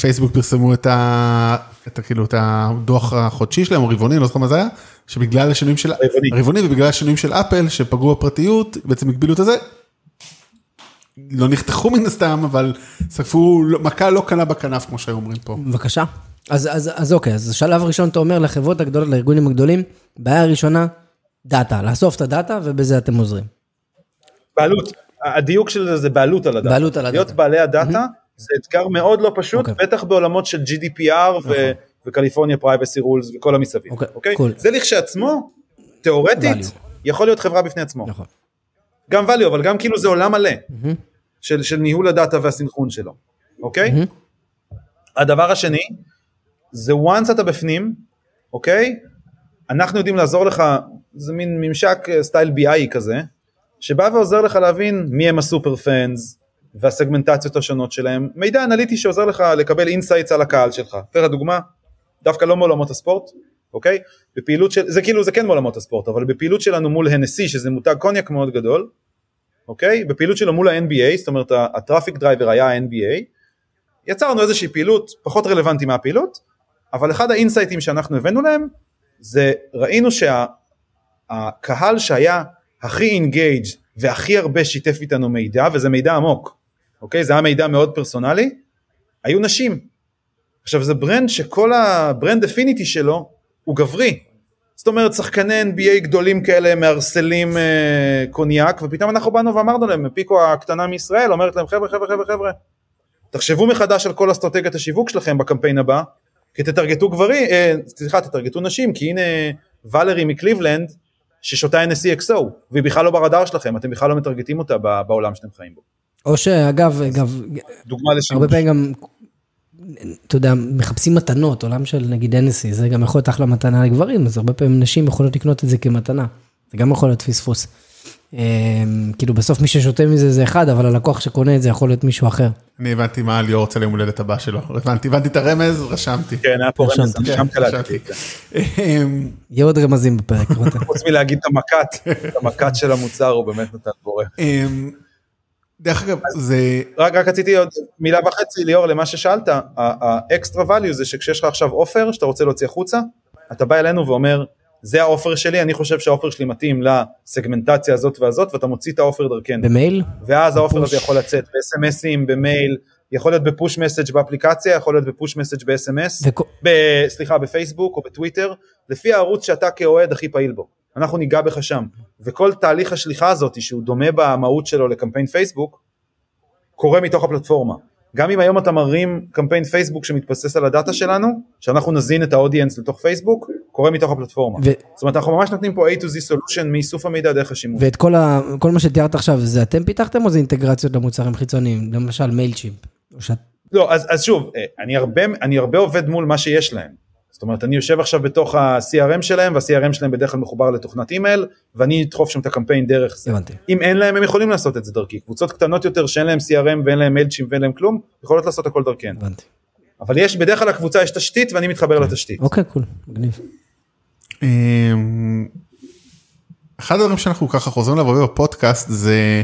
פייסבוק פרסמו את ה... את ה... כאילו את הדוח החודשי שלהם, או רבעוני, לא זוכר מה זה היה, שבגלל השינויים של... רבעוני. ובגלל השינויים של אפל שפגעו בפרטיות, בעצם הגבילו את הזה. לא נחתכו מן הסתם, אבל ספגו מכה לא קלה בכנף, כמו שהיו אומרים פה. בבקשה. אז, אז, אז אוקיי, אז השלב הראשון אתה אומר לחברות הגדולות, לארגונים הגדולים, בעיה ראשונה, דאטה, לאסוף את הדאטה ובזה אתם עוזרים. בעלות, הדיוק של זה זה בעלות על הדאטה. בעלות על הדאטה. להיות בעלי הדאטה זה אתגר מאוד לא פשוט, אוקיי. בטח בעולמות של GDPR ו- ו California privacy rules וכל המסביב. אוקיי, אוקיי? cool. זה לכשעצמו, תיאורטית, Value. יכול להיות חברה בפני עצמו. נכון. גם value, אבל גם כאילו זה עולם מלא של, של ניהול הדאטה והסנכרון שלו, אוקיי? הדבר השני, זה once אתה בפנים, אוקיי? אנחנו יודעים לעזור לך, זה מין ממשק אה, style BI כזה, שבא ועוזר לך להבין מי הם ה super fans והסגמנטציות השונות שלהם, מידע אנליטי שעוזר לך לקבל insights על הקהל שלך. אתן לך דוגמה, דווקא לא מעולמות הספורט, אוקיי? בפעילות של, זה כאילו זה כן מעולמות הספורט, אבל בפעילות שלנו מול הנסי, שזה מותג קוניאק מאוד גדול, אוקיי? בפעילות שלו מול ה-NBA, זאת אומרת ה traffic driver היה ה-NBA, יצרנו איזושהי פעילות פחות רלוונטי מהפעילות, אבל אחד ה insightים שאנחנו הבאנו להם, זה ראינו שהקהל שהיה הכי engaged והכי הרבה שיתף איתנו מידע, וזה מידע עמוק, אוקיי? זה היה מידע מאוד פרסונלי, היו נשים. עכשיו זה brand שכל ה brand definition שלו הוא גברי. זאת אומרת שחקני NBA גדולים כאלה מערסלים אה, קוניאק ופתאום אנחנו באנו ואמרנו להם Pico הקטנה מישראל אומרת להם חבר'ה חבר'ה חבר'ה חבר'ה תחשבו מחדש על כל אסטרטגיית השיווק שלכם בקמפיין הבא כי תטרגטו גברים, אה, סליחה תטרגטו נשים כי הנה ולרי מקליבלנד ששותה NSE XO והיא בכלל לא ברדאר שלכם אתם בכלל לא מטרגטים אותה בעולם שאתם חיים בו. או שאגב, אגב, דוגמה לשימוש. הרבה פעמים גם, אתה יודע, מחפשים מתנות, עולם של נגיד NSC, זה גם יכול להיות אחלה מתנה לגברים, אז הרבה פעמים נשים יכולות לקנות את זה כמתנה. זה גם יכול להיות פספוס. אמ, כאילו בסוף מי ששותה מזה זה אחד, אבל הלקוח שקונה את זה יכול להיות מישהו אחר. אני הבנתי מה ליאור רוצה ליום הולדת הבא שלו, הבנתי, הבנתי את הרמז, רשמתי. כן היה פה רמז. שם קלטתי. אמ, יהיה עוד רמזים בפרק. חוץ מלהגיד את המקט, את המקט של המוצר הוא באמת נתן בורא. דרך אגב, זה, רק, רק רציתי עוד מילה וחצי ליאור למה ששאלת, ה extra value זה שכשיש לך עכשיו offer שאתה רוצה להוציא החוצה, אתה בא אלינו ואומר זה ה offer שלי, אני חושב שה offer שלי מתאים לסגמנטציה הזאת והזאת ואתה מוציא את ה offer דרכנו. במייל? ואז ה offer. הזה יכול לצאת ב-SMSים, במייל, יכול להיות בפוש מסאג' באפליקציה, יכול להיות בפוש מסאג' ב-SMS, וכו- ב- סליחה בפייסבוק או בטוויטר, לפי הערוץ שאתה כאוהד הכי פעיל בו. אנחנו ניגע בך שם. וכל תהליך השליחה הזאת שהוא דומה במהות שלו לקמפיין פייסבוק, קורה מתוך הפלטפורמה. גם אם היום אתה מרים קמפיין פייסבוק שמתבסס על הדאטה שלנו, שאנחנו נזין את האודיאנס לתוך פייסבוק, קורה מתוך הפלטפורמה. ו- זאת אומרת אנחנו ממש נותנים פה A to Z solution מאיסוף המידע דרך השימוש. ואת כל, ה, כל מה שתיארת עכשיו, זה אתם פיתחתם או זה אינטגרציות למוצרים חיצוניים? למשל Mailchimp. שאת... לא, אז, אז שוב, אה, אני הרבה, אני הרבה עובד מול מה שיש להם. אומרת, אני יושב עכשיו בתוך ה-CRM שלהם, וה-CRM שלהם בדרך כלל מחובר לתוכנת אימייל, ואני אדחוף שם את הקמפיין דרך זה. הבנתי. אם אין להם, הם יכולים לעשות את זה דרכי. קבוצות קטנות יותר שאין להם CRM ואין להם Mailchimp ואין להם כלום, יכולות לעשות הכל דרכנו. הבנתי. אבל יש, בדרך כלל לקבוצה יש תשתית ואני מתחבר לתשתית. אוקיי, cool, מגניב. אמ, אחד הדברים שאנחנו ככה חוזרים לעבוד בפודקאסט זה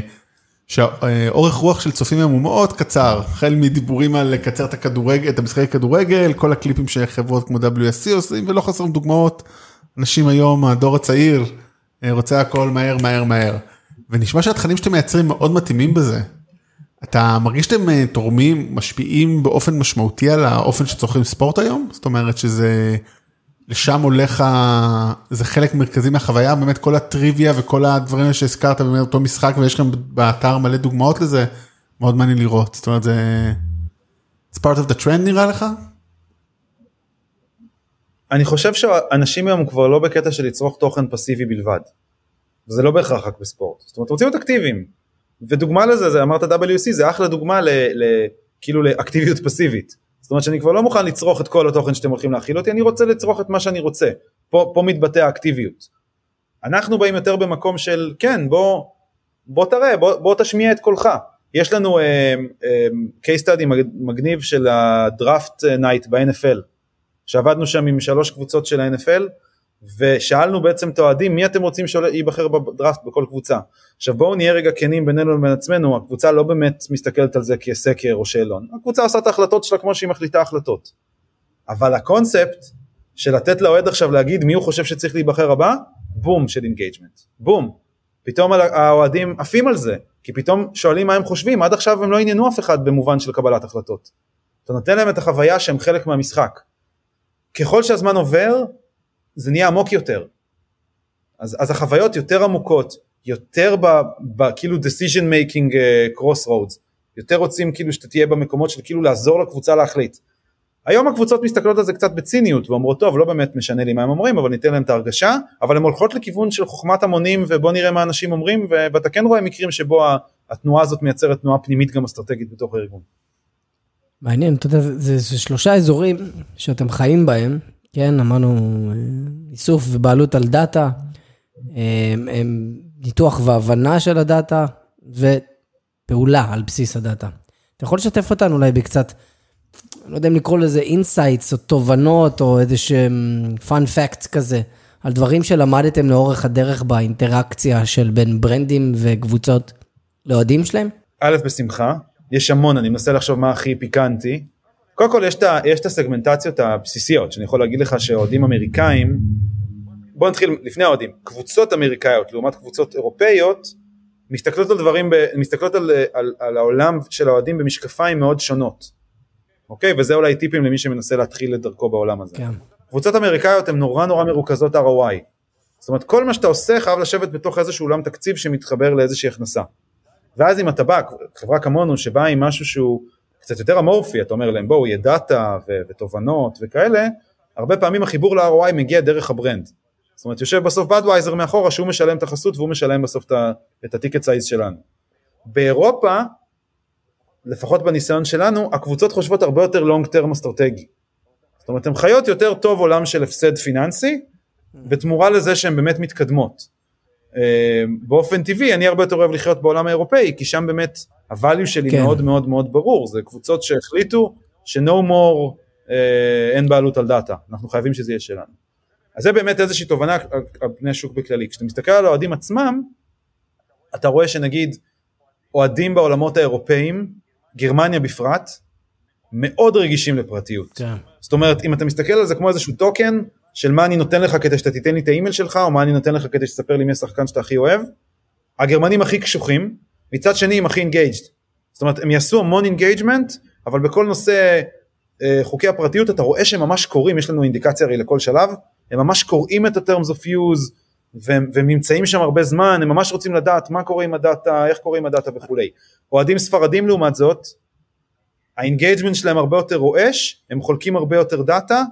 שהאורך רוח של צופים היום הוא מאוד קצר, החל מדיבורים על לקצר את הכדורגל, את המשחקי כדורגל, כל הקליפים שחברות כמו WSC עושים ולא חסרים דוגמאות. אנשים היום, הדור הצעיר, אה, רוצה הכל מהר מהר מהר. ונשמע שהתכנים שאתם מייצרים מאוד מתאימים בזה. אתה מרגיש שאתם אה, תורמים, משפיעים באופן משמעותי על האופן שצורכים ספורט היום? זאת אומרת שזה, לשם הולך, ה... זה חלק מרכזי מהחוויה, באמת כל הטריוויה וכל הדברים שהזכרת, באמת אותו משחק ויש לכם באתר מלא דוגמאות לזה, מאוד מעניין לראות, זאת אומרת זה... It's part of the trend נראה לך? אני חושב שאנשים היום כבר לא בקטע של לצרוך תוכן פסיבי בלבד. זה לא בהכרח רק בספורט. זאת אומרת, רוצים להיות אקטיביים. ודוגמה לזה, זה אמרת WC, זה אחלה דוגמה ל, ל, כאילו לאקטיביות פסיבית. זאת אומרת שאני כבר לא מוכן לצרוך את כל התוכן שאתם הולכים להאכיל אותי, אני רוצה לצרוך את מה שאני רוצה. פה, פה מתבטא האקטיביות. אנחנו באים יותר במקום של, כן, בוא, בוא תראה, בוא, בוא תשמיע את קולך. יש לנו uh, uh, case study מגניב של ה draft night ב-NFL, שעבדנו שם עם שלוש קבוצות של ה-NFL, ושאלנו בעצם את האוהדים מי אתם רוצים שייבחר בדראפט בכל קבוצה. עכשיו בואו נהיה רגע כנים בינינו לבין עצמנו, הקבוצה לא באמת מסתכלת על זה כסקר או שאלון, הקבוצה עושה את ההחלטות שלה כמו שהיא מחליטה החלטות. אבל הקונספט של לתת לאוהד עכשיו להגיד מי הוא חושב שצריך להיבחר הבא, בום של engagement, בום. פתאום האוהדים עפים על זה, כי פתאום שואלים מה הם חושבים, עד עכשיו הם לא עניינו אף אחד במובן של קבלת החלטות. אתה נותן להם את החוויה שהם חלק מהמשחק. ככל שהזמן עובר, זה נהיה עמוק יותר. אז, אז החוויות יותר עמוקות, יותר ב, ב, כאילו decision making uh, crossroads, יותר רוצים כאילו שאתה תהיה במקומות של כאילו לעזור לקבוצה להחליט. היום הקבוצות מסתכלות על זה קצת בציניות ואומרות טוב לא באמת משנה לי מה הם אומרים אבל ניתן להם את ההרגשה אבל הן הולכות לכיוון של חוכמת המונים ובוא נראה מה אנשים אומרים ואתה כן רואה מקרים שבו התנועה הזאת מייצרת תנועה פנימית גם אסטרטגית בתוך הארגון. מעניין, אתה יודע, זה, זה, זה שלושה אזורים שאתם חיים בהם, כן, אמרנו אה, איסוף ובעלות על דאטה, אה, ניתוח והבנה של הדאטה ופעולה על בסיס הדאטה. אתה יכול לשתף אותנו אולי בקצת, לא יודע אם לקרוא לזה insights או תובנות או איזה שהם fun facts כזה, על דברים שלמדתם לאורך הדרך באינטראקציה של בין brandים וקבוצות לאוהדים שלהם? א', בשמחה, יש המון, אני מנסה לחשוב מה הכי פיקנטי. קודם כל יש את, יש את הסגמנטציות הבסיסיות, שאני יכול להגיד לך שאוהדים אמריקאים, בוא נתחיל לפני האוהדים, קבוצות אמריקאיות לעומת קבוצות אירופאיות, מסתכלות על דברים, ב, מסתכלות על, על, על העולם של האוהדים במשקפיים מאוד שונות. אוקיי? וזה אולי טיפים למי שמנסה להתחיל את דרכו בעולם הזה. כן. קבוצות אמריקאיות הן נורא נורא מרוכזות ROI. זאת אומרת כל מה שאתה עושה חייב לשבת בתוך איזשהו אולם תקציב שמתחבר לאיזושהי הכנסה. ואז אם אתה בא, חברה כמונו שבאה עם משהו שהוא קצת יותר אמורפי, אתה אומר להם בואו יהיה דאטה ו- ותובנות וכאלה, הרבה פעמים החיבור ל-ROI מגיע דרך ה brand. זאת אומרת יושב בסוף Budweiser מאחורה שהוא משלם את החסות והוא משלם בסוף את ה ticket size שלנו. באירופה, לפחות בניסיון שלנו, הקבוצות חושבות הרבה יותר long term אסטרטגי. זאת אומרת הן חיות יותר טוב עולם של הפסד פיננסי, בתמורה לזה שהן באמת מתקדמות. אה, באופן טבעי אני הרבה יותר אוהב לחיות בעולם האירופאי כי שם באמת הvalue שלי כן. מאוד מאוד מאוד ברור זה קבוצות שהחליטו ש-no more אה, אין בעלות על דאטה אנחנו חייבים שזה יהיה שלנו. אז זה באמת איזושהי תובנה על פני השוק בכללי כשאתה מסתכל על האוהדים עצמם אתה רואה שנגיד אוהדים בעולמות האירופאיים גרמניה בפרט מאוד רגישים לפרטיות. כן. זאת אומרת אם אתה מסתכל על זה כמו איזשהו token של מה אני נותן לך כדי שאתה תיתן לי את האימייל שלך, או מה אני נותן לך כדי שתספר לי מי השחקן שאתה הכי אוהב. הגרמנים הכי קשוחים, מצד שני הם הכי engaged. זאת אומרת הם יעשו המון engagement, אבל בכל נושא אה, חוקי הפרטיות אתה רואה שהם ממש קוראים, יש לנו אינדיקציה הרי לכל שלב, הם ממש קוראים את ה-terms of use, והם, והם נמצאים שם הרבה זמן, הם ממש רוצים לדעת מה קורה עם הדאטה, איך קורה עם הדאטה וכולי. אוהדים ספרדים לעומת זאת, ה-engagement שלהם הרבה יותר רועש, הם חולקים הרבה יותר דאטה,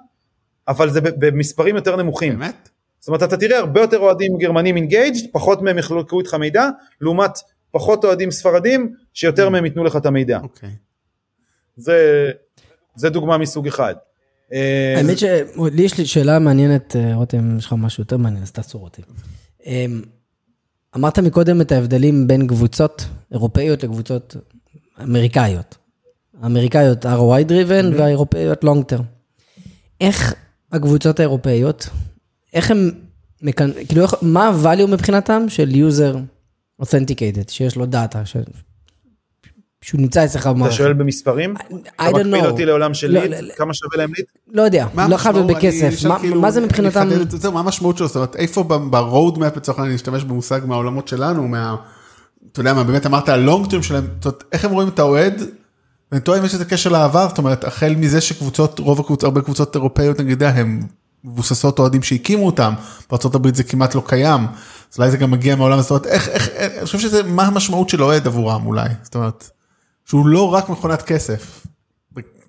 אבל זה במספרים יותר נמוכים. באמת? זאת אומרת אתה תראה הרבה יותר אוהדים גרמנים engaged, פחות מהם יחלקו איתך מידע, לעומת פחות אוהדים ספרדים שיותר mm. מהם ייתנו לך את המידע. אוקיי. זה, זה דוגמה מסוג אחד. אה, האמת שלי יש לי שאלה מעניינת, אה, רותם, יש לך משהו יותר מעניין, אז תעצור אותי. אמ, אמרת מקודם את ההבדלים בין קבוצות אירופאיות לקבוצות אמריקאיות. האמריקאיות ROI driven mm-hmm. והאירופאיות long term. איך הקבוצות האירופאיות, איך הם, כאילו, מה ה-value מבחינתם של user authenticated, שיש לו דאטה, ש... שהוא נמצא אצלך במערכת. אתה שואל במספרים? I don't know. אתה מקפיד אותי לעולם של ליד? לא, לא, כמה שווה להם ליד? לא יודע, לא חייב להיות בכסף. מה, כאילו, מה זה מבחינתם? זה, מה המשמעות שלו? זאת אומרת, איפה ב-road map לצורך העניין, אני אשתמש במושג מהעולמות שלנו, מה... אתה יודע מה, באמת אמרת הלונג טרם שלהם, זאת אומרת, איך הם רואים את האוהד ואני טועה אם יש איזה קשר לעבר, זאת אומרת, החל מזה שקבוצות, רוב הקבוצות, הרבה קבוצות אירופאיות, נגיד, הן מבוססות אוהדים שהקימו אותם, בארה"ב זה כמעט לא קיים, אז אולי זה גם מגיע מהעולם, זאת אומרת, איך, איך, אני חושב שזה, מה המשמעות של אוהד עבורם אולי, זאת אומרת, שהוא לא רק מכונת כסף.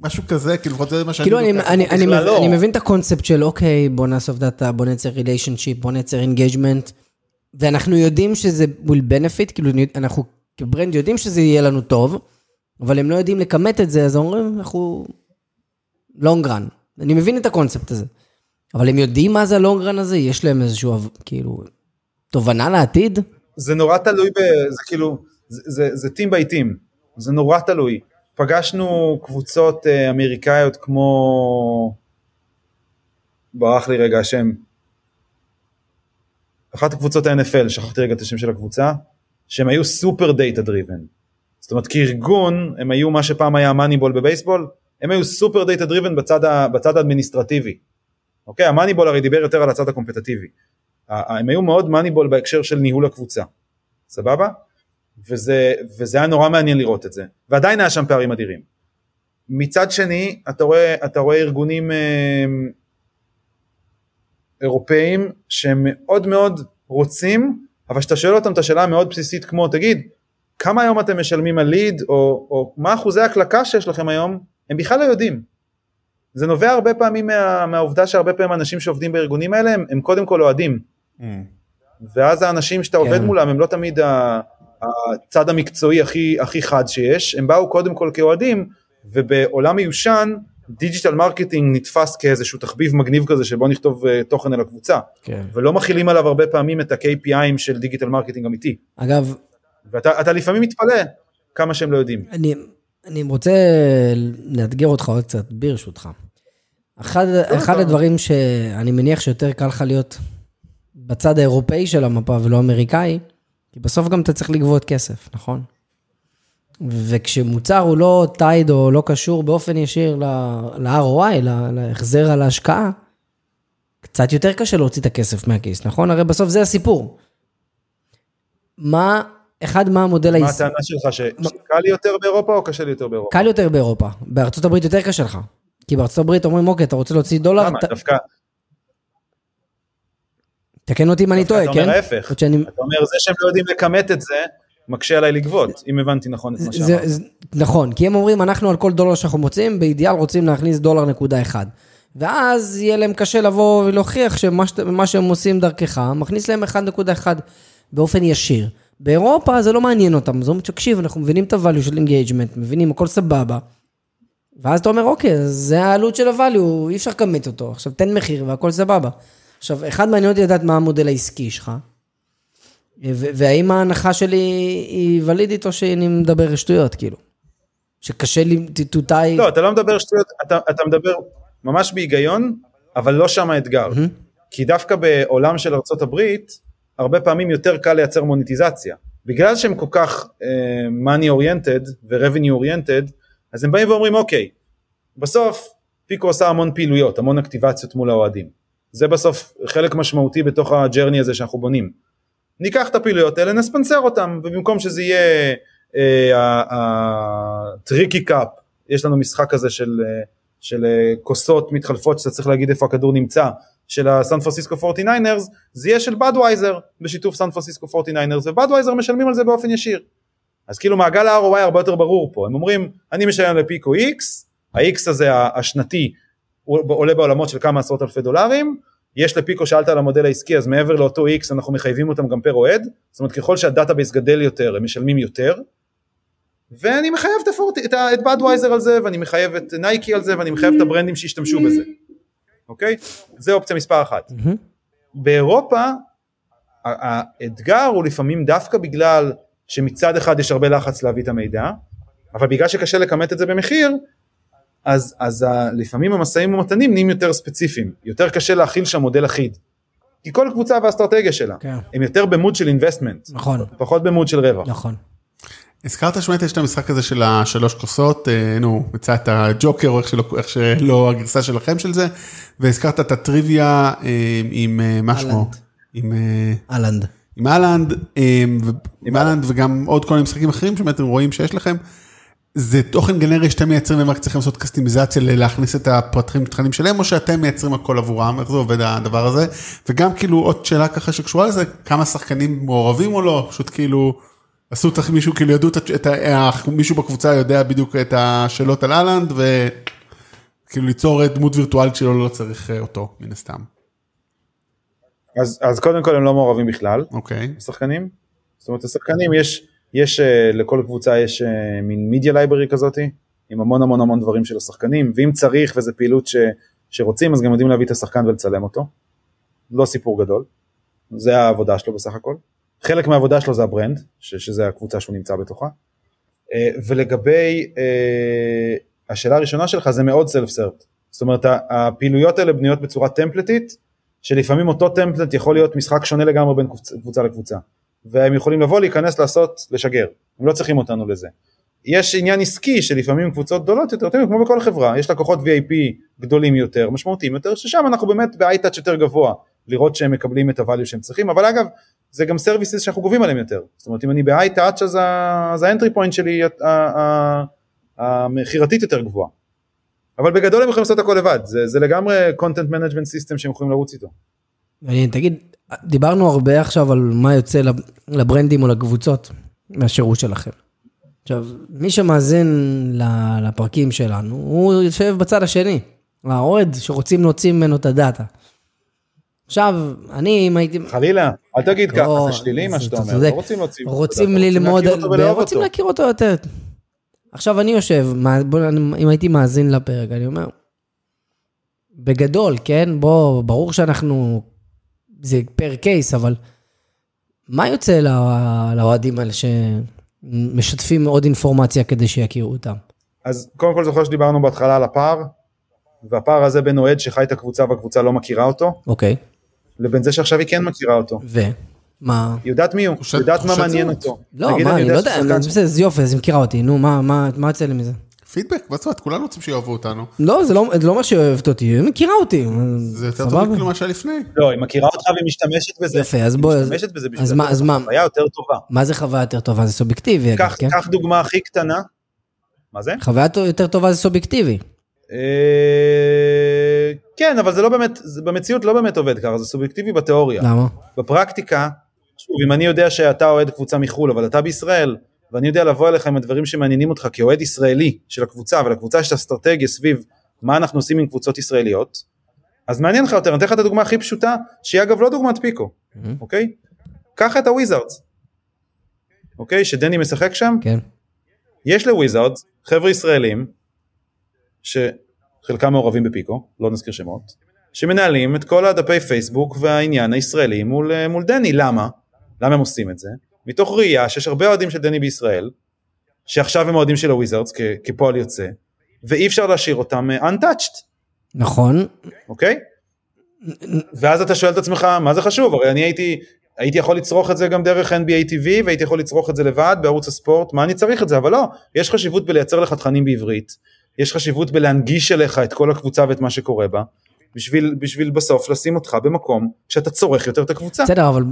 משהו כזה, כאילו לפחות זה מה שאני... כאילו אני. אני, אני, מבין, לא. אני מבין את הקונספט של אוקיי, בוא נאסוף דאטה, בוא נייצר relationship, בוא נייצר engagement, ואנחנו יודעים שזה will benefit, כאילו אנחנו כ-brand יודעים שזה יהיה לנו טוב, אבל הם לא יודעים לכמת את זה, אז אומרים, אנחנו run. אני מבין את הקונספט הזה. אבל הם יודעים מה זה ה-long run הזה? יש להם איזשהו, כאילו, תובנה לעתיד? זה נורא תלוי, ב, זה כאילו, זה, זה, זה team by team, זה נורא תלוי. פגשנו קבוצות אה, אמריקאיות כמו, ברח לי רגע השם, אחת הקבוצות ה-NFL, שכחתי רגע את השם של הקבוצה, שהם היו super data driven. זאת אומרת כארגון הם היו מה שפעם היה Moneyball בבייסבול, הם היו super data driven בצד, בצד האדמיניסטרטיבי. אוקיי, ה-Moneyball הרי דיבר יותר על הצד הקומפטטיבי. הם היו מאוד Moneyball בהקשר של ניהול הקבוצה. סבבה? וזה, וזה היה נורא מעניין לראות את זה. ועדיין היה שם פערים אדירים. מצד שני, אתה רואה, אתה רואה ארגונים אה, אירופאים שהם מאוד מאוד רוצים, אבל כשאתה שואל אותם את השאלה המאוד בסיסית כמו, תגיד, כמה היום אתם משלמים על lead, או, או מה אחוזי הקלקה שיש לכם היום, הם בכלל לא יודעים. זה נובע הרבה פעמים מה, מהעובדה שהרבה פעמים אנשים שעובדים בארגונים האלה הם, הם קודם כל אוהדים. Mm. ואז האנשים שאתה כן. עובד מולם הם לא תמיד ה- הצד המקצועי הכי, הכי חד שיש, הם באו קודם כל כאוהדים, ובעולם מיושן digital marketing נתפס כאיזשהו תחביב מגניב כזה שבו נכתוב אה, תוכן על הקבוצה, כן. ולא מכילים עליו הרבה פעמים את ה-KPI-ים של digital marketing אמיתי, אגב, ואתה אתה לפעמים מתפלא כמה שהם לא יודעים. אני, אני רוצה לאתגר אותך עוד קצת, ברשותך. אחד, אחד אתה- הדברים שאני מניח שיותר קל לך להיות בצד האירופאי של המפה ולא אמריקאי, כי בסוף גם אתה צריך לגבות כסף, נכון? וכשמוצר הוא לא טייד או לא קשור באופן ישיר ל-ROI, להחזר על ההשקעה, קצת יותר קשה להוציא את הכסף מהכיס, נכון? הרי בסוף זה הסיפור. מה, אחד, מה המודל מה העסקי? הטענה שלך, שקל לי יותר באירופה או קשה לי יותר באירופה? קל יותר באירופה, בארצות הברית יותר קשה לך. כי בארצות הברית אומרים, אוקיי, אתה רוצה להוציא דולר, למה? ת- דווקא, תקן אותי אם אני טועה, אתה כן? אומר ההפך. שאני- אתה אומר זה שהם לא יודעים לכמת את זה, מקשה עליי לגבות, אם הבנתי נכון את מה שאמרת. נכון, כי הם אומרים, אנחנו על כל דולר שאנחנו מוצאים, באידיאל רוצים להכניס דולר נקודה אחד. ואז יהיה להם קשה לבוא ולהוכיח שמה שהם עושים דרכך, מכניס להם 1.1 באופן ישיר. באירופה זה לא מעניין אותם, אז אומרים, תקשיב, אנחנו מבינים את ה-value של engagement, מבינים, הכל סבבה. ואז אתה אומר, אוקיי, זה העלות של ה-value, אי אפשר לכמת אותו. עכשיו, תן מחיר והכל סבבה. עכשיו, אחד מעניין אותי לדעת מה המודל העסקי שלך, והאם ההנחה שלי היא ולידית או שאני מדבר שטויות, כאילו. שקשה לי tie... לא, אתה לא מדבר שטויות, אתה, אתה מדבר ממש בהיגיון, אבל לא שם האתגר. כי דווקא בעולם של ארצות הברית, הרבה פעמים יותר קל לייצר monetization. בגלל שהם כל כך uh, money oriented ו-revenue oriented, אז הם באים ואומרים, אוקיי, בסוף פיקו עושה המון פעילויות, המון אקטיבציות מול האוהדים. זה בסוף חלק משמעותי בתוך ה-journey הזה שאנחנו בונים. ניקח את הפעילויות האלה, נספנסר אותם, ובמקום שזה יהיה ה-tricky cup, יש לנו משחק כזה של, אה, של אה, כוסות מתחלפות שאתה צריך להגיד איפה הכדור נמצא, של הסן פרנסיסקו 49ers, זה יהיה של בדווייזר בשיתוף סן פרנסיסקו 49ers, ובדווייזר משלמים על זה באופן ישיר. אז כאילו מעגל ה-ROI הרבה יותר ברור פה, הם אומרים, אני משלם לפיקו X, ה-X הזה השנתי עולה בעולמות של כמה עשרות אלפי דולרים, יש לפיקו, שאלת על המודל העסקי, אז מעבר לאותו X אנחנו מחייבים אותם גם פר אוהד, זאת אומרת ככל שה-database גדל יותר הם משלמים יותר, ואני מחייב את, הפורט, את, ה- את בדווייזר על זה, ואני מחייב את נייקי על זה, ואני מחייב את הברנדים שישתמשו בזה, אוקיי? זה אופציה מספר אחת. מהמם. באירופה האתגר הוא לפעמים דווקא בגלל שמצד אחד יש הרבה לחץ להביא את המידע, אבל בגלל שקשה לכמת את זה במחיר, אז, אז ה, לפעמים המשאים ומתנים נהיים יותר ספציפיים, יותר קשה להכיל שם מודל אחיד. כי כל קבוצה והאסטרטגיה שלה, כן. הם יותר במוד של investment, נכון, פחות במוד של רווח. נכון. הזכרת שמעת יש את המשחק הזה של השלוש כוסות, אה, נו, מצא את הג'וקר או איך שלא, איך שלא הגרסה שלכם של זה, והזכרת את הטריוויה אה, עם אה, מה שמו. עם אה, אהלנד. עם אהלנד, אה, עם אהלנד וגם עוד כל מיני משחקים אחרים שבאמת רואים שיש לכם. זה תוכן גנרי שאתם מייצרים והם רק צריכים לעשות קסטימיזציה להכניס את הפרטים תכנים שלהם או שאתם מייצרים הכל עבורם איך זה עובד הדבר הזה וגם כאילו עוד שאלה ככה שקשורה לזה כמה שחקנים מעורבים או לא פשוט כאילו עשו צריך מישהו, כאילו ידעו את, ה... מישהו בקבוצה יודע בדיוק את השאלות על אהלנד, וכאילו ליצור דמות וירטואלית שלו לא צריך אה, אותו, מן הסתם. אז, אז קודם כל הם לא מעורבים בכלל, אוקיי. השחקנים. זאת אומרת, השחקנים יש, יש אה, לכל קבוצה יש אה, מין מידיה לייברי כזאתי, עם המון המון המון דברים של השחקנים, ואם צריך וזו פעילות ש, שרוצים, אז גם יודעים להביא את השחקן ולצלם אותו. לא סיפור גדול, זה העבודה שלו בסך הכל. חלק מהעבודה שלו זה ה-brand, ש, שזה הקבוצה שהוא נמצא בתוכה. אה, ולגבי השאלה הראשונה שלך זה מאוד self-serve. זאת אומרת הפעילויות האלה בנויות בצורה טמפלטית, שלפעמים אותו template יכול להיות משחק שונה לגמרי בין קבוצה לקבוצה. והם יכולים לבוא, להיכנס, לעשות, לשגר. הם לא צריכים אותנו לזה. יש עניין עסקי שלפעמים קבוצות גדולות יותר, אתם כמו בכל חברה, יש לקוחות VIP גדולים יותר, משמעותיים יותר, ששם אנחנו באמת ב-i-touch יותר גבוה, לראות שהם מקבלים את הvalue שהם צריכים, אבל אגב, זה גם סרוויסס שאנחנו גובים עליהם יותר. זאת אומרת, אם אני ב-i-touch אז ה-entry point שלי המכירתית יותר גבוהה. אבל בגדול הם יכולים לעשות הכל לבד, זה, זה לגמרי content management system שהם יכולים לרוץ איתו. מעניין, תגיד, דיברנו הרבה עכשיו על מה יוצא לברנדים או לקבוצות מהשירות שלכם. עכשיו, מי שמאזין לפרקים שלנו, הוא יושב בצד השני, האוהד שרוצים להוציא ממנו את הדאטה. עכשיו, אני אם הייתי... חלילה, אל תגיד ככה, זה שלילי מה שאתה אומר, לא רוצים להוציא... רוצים ללמוד, רוצים להכיר אותו יותר. עכשיו אני יושב, אם הייתי מאזין לפרק, אני אומר, בגדול, כן? בוא, ברור שאנחנו זה פר קייס, אבל מה יוצא לאוהדים האלה שמשתפים עוד אינפורמציה כדי שיכירו אותם? אז קודם כל זוכר שדיברנו בהתחלה על הפער, והפער הזה בין אוהד שחי את הקבוצה והקבוצה לא מכירה אותו, אוקיי. לבין זה שעכשיו היא כן מכירה אותו. ו? מה? היא יודעת מי הוא, היא יודעת מה מעניין אותו. לא, מה, אני לא יודע, זה יופי, אז היא מכירה אותי, נו, מה יוצא לי מזה? פידבק, בצד, כולנו רוצים שיאהבו אותנו. לא, זה לא אומר שהיא אוהבת אותי, היא מכירה אותי. זה יותר טוב מכאילו מה שהיה לפני. לא, היא מכירה אותך והיא משתמשת בזה. יפה, אז בוא... היא משתמשת בזה בשביל לתת לך חוויה יותר טובה. מה זה חוויה יותר טובה? זה סובייקטיבי, כן? קח דוגמה הכי קטנה. מה זה? חוויה יותר טובה זה סובייקטיבי. אה, כן, אבל זה לא באמת, במציאות לא באמת עובד ככה, זה סובייקטיבי בתיאוריה. למה? בפרקטיקה, שוב, אם אני יודע שאתה אוהד קבוצה מחו"ל, אבל אתה בישראל, ואני יודע לבוא אליך עם הדברים שמעניינים אותך כאוהד ישראלי של הקבוצה, ולקבוצה יש את האסטרטגיה סביב מה אנחנו עושים עם קבוצות ישראליות, אז מעניין לך יותר, אני אתן לך את הדוגמה הכי פשוטה, שהיא אגב לא דוגמת פיקו, mm-hmm. אוקיי? קח את הוויזארדס, אוקיי? שדני משחק שם, כן. יש לוויזארדס חבר'ה ישראלים, שחלקם מעורבים בפיקו, לא נזכיר שמות, שמנהלים את כל הדפי פייסבוק והעניין הישראלי מול, מול דני, למה? למה הם עושים את זה? מתוך ראייה שיש הרבה אוהדים של דני בישראל, שעכשיו הם אוהדים של הוויזרדס כפועל יוצא, ואי אפשר להשאיר אותם אה, untouched. נכון. אוקיי? ואז אתה שואל את עצמך, מה זה חשוב? הרי אני הייתי, הייתי יכול לצרוך את זה גם דרך NBA TV, והייתי יכול לצרוך את זה לבד בערוץ הספורט, מה אני צריך את זה? אבל לא, יש חשיבות בלייצר לך תכנים בעברית, יש חשיבות בלהנגיש אליך את כל הקבוצה ואת מה שקורה בה, בשביל, בשביל בסוף לשים אותך במקום שאתה צורך יותר את הקבוצה. בסדר, אבל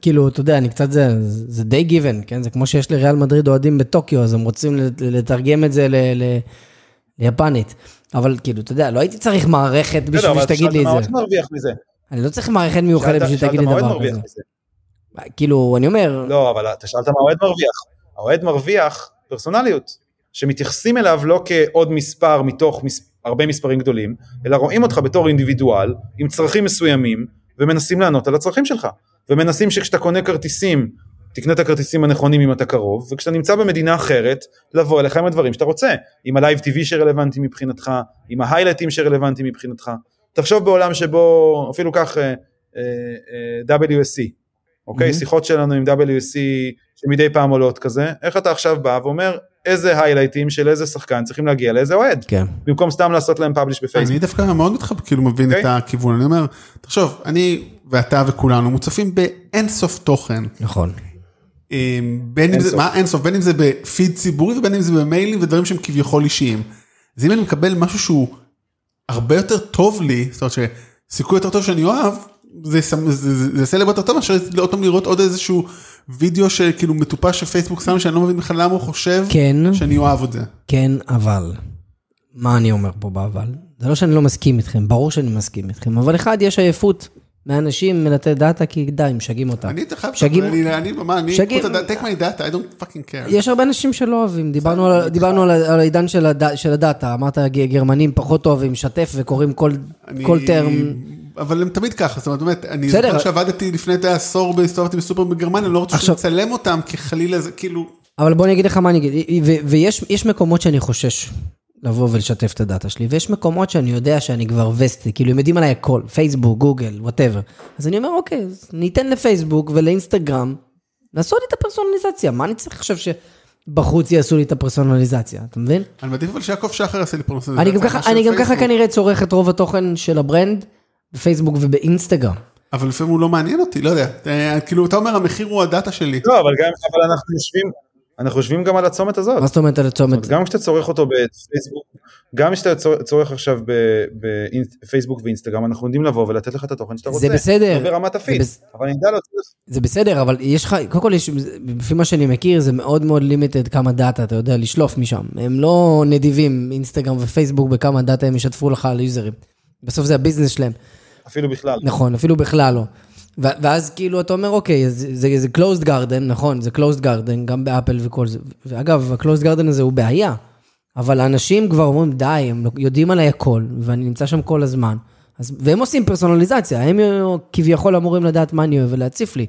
כאילו, אתה יודע, אני קצת, זה, זה די גיוון, כן? זה כמו שיש לריאל מדריד אוהדים בטוקיו, אז הם רוצים לתרגם את זה ל, ל, ליפנית. אבל כאילו, אתה יודע, לא הייתי צריך מערכת בשביל שתגיד לי את זה. מזה. אני לא צריך מערכת מיוחדת בשביל שתגיד לי דבר כזה. כאילו, אני אומר... לא, אבל אתה שאלת מה האוהד מרוויח. האוהד מרוויח פרסונליות, שמתייחסים אליו לא כעוד מספר מתוך מספר. הרבה מספרים גדולים, אלא רואים אותך בתור אינדיבידואל עם צרכים מסוימים ומנסים לענות על הצרכים שלך. ומנסים שכשאתה קונה כרטיסים, תקנה את הכרטיסים הנכונים אם אתה קרוב, וכשאתה נמצא במדינה אחרת, לבוא אליך עם הדברים שאתה רוצה, עם ה-live TV שרלוונטי מבחינתך, עם ה-highlights שרלוונטי מבחינתך. תחשוב בעולם שבו, אפילו כך, uh, uh, uh, WSC, אוקיי? Mm-hmm. שיחות שלנו עם WSC שמדי פעם עולות כזה, איך אתה עכשיו בא ואומר, איזה highlights של איזה שחקן צריכים להגיע לאיזה אוהד. כן. במקום סתם לעשות להם publish בפייסבוק. אני דווקא מאוד מתחב, כאילו מבין okay. את אוקיי. הכיוון, אני אומר, תחשוב, אני ואתה וכולנו מוצפים באינסוף תוכן. נכון. אמ, בין אם זה, מה אינסוף, בין אם זה בפיד ציבורי ובין אם זה במיילים ודברים שהם כביכול אישיים. אז אם אני מקבל משהו שהוא הרבה יותר טוב לי, זאת אומרת שסיכוי יותר טוב שאני אוהב, זה יעשה לי יותר טוב מאשר עוד פעם לראות עוד איזשהו וידאו שכאילו מטופש שפייסבוק שם שאני לא מבין בכלל למה הוא חושב כן, שאני אוהב את זה. כן, אבל. מה אני אומר פה באבל? זה לא שאני לא מסכים איתכם, ברור שאני מסכים איתכם, אבל אחד, יש עייפות מאנשים לתת דאטה, כי די, משגעים אותם. אני חייב, שגים- אני, אני, מה, אני, the- take my data, I don't fucking care. יש הרבה אנשים שלא אוהבים, דיברנו על, דיברנו על, על העידן של, הד, של הדאטה, אמרת גרמנים פחות אוהבים שתף וקוראים כל, אני- כל טרם, אבל הם תמיד ככה, זאת אומרת, באמת, אני. זוכר שעבדתי לפני די עשור, הסתובבתי בסופר בגרמניה, לא רוצה לצלם אותם, כי חלילה זה כאילו, אבל בוא אני אגיד לך מה אני אגיד, ויש יש מקומות שאני חושש לבוא ולשתף את ה-data שלי, ויש מקומות שאני יודע שאני כבר vested, כאילו הם יודעים עליי הכל, פייסבוק, גוגל, whatever. אז אני אומר, אוקיי, אז ניתן לפייסבוק ולאינסטגרם לעשות לי את הפרסונליזציה, מה אני צריך עכשיו שבחוץ יעשו לי את הפרסונליזציה, אתה מבין? אני מעדיף אבל שיעקב שחר יעשה לי פרנסה. אני גם ככה, אני גם ככה כנראה צורך את רוב התוכן של ה-brand בפייסבוק ובאינסטגרם. אבל לפעמים הוא לא מעניין אותי, לא יודע. אה, כאילו, אתה אומר, המחיר הוא ה-data שלי. לא, אבל גם, אבל אנחנו יושבים, אנחנו יושבים גם על הצומת הזאת. מה זאת אומרת על הצומת? גם כשאתה צורך אותו בפייסבוק, גם כשאתה צור- צורך עכשיו בפייסבוק ואינסטגרם, אנחנו יודעים לבוא ולתת לך את התוכן שאתה רוצה. זה בסדר. ברמת זה ה-feed, בס- אבל אני יודע להוציא. זה בסדר, אבל יש לך, קודם כל, יש, לפי מה שאני מכיר, זה מאוד מאוד limited כמה data אתה יודע לשלוף משם. הם לא נדיבים, אינסטגרם ופייסבוק, בכמה data הם ישתפו לך על users. בסוף זה ה-business שלהם. אפילו בכלל. נכון, אפילו בכלל לא. ואז כאילו אתה אומר, אוקיי, אז זה, זה closed garden, נכון, זה closed garden, גם באפל וכל זה. ואגב, ה-closed garden הזה הוא בעיה. אבל האנשים כבר אומרים, די, הם יודעים עליי הכל, ואני נמצא שם כל הזמן. אז, והם עושים פרסונליזציה, הם כביכול אמורים לדעת מה אני אוהב ולהציף לי.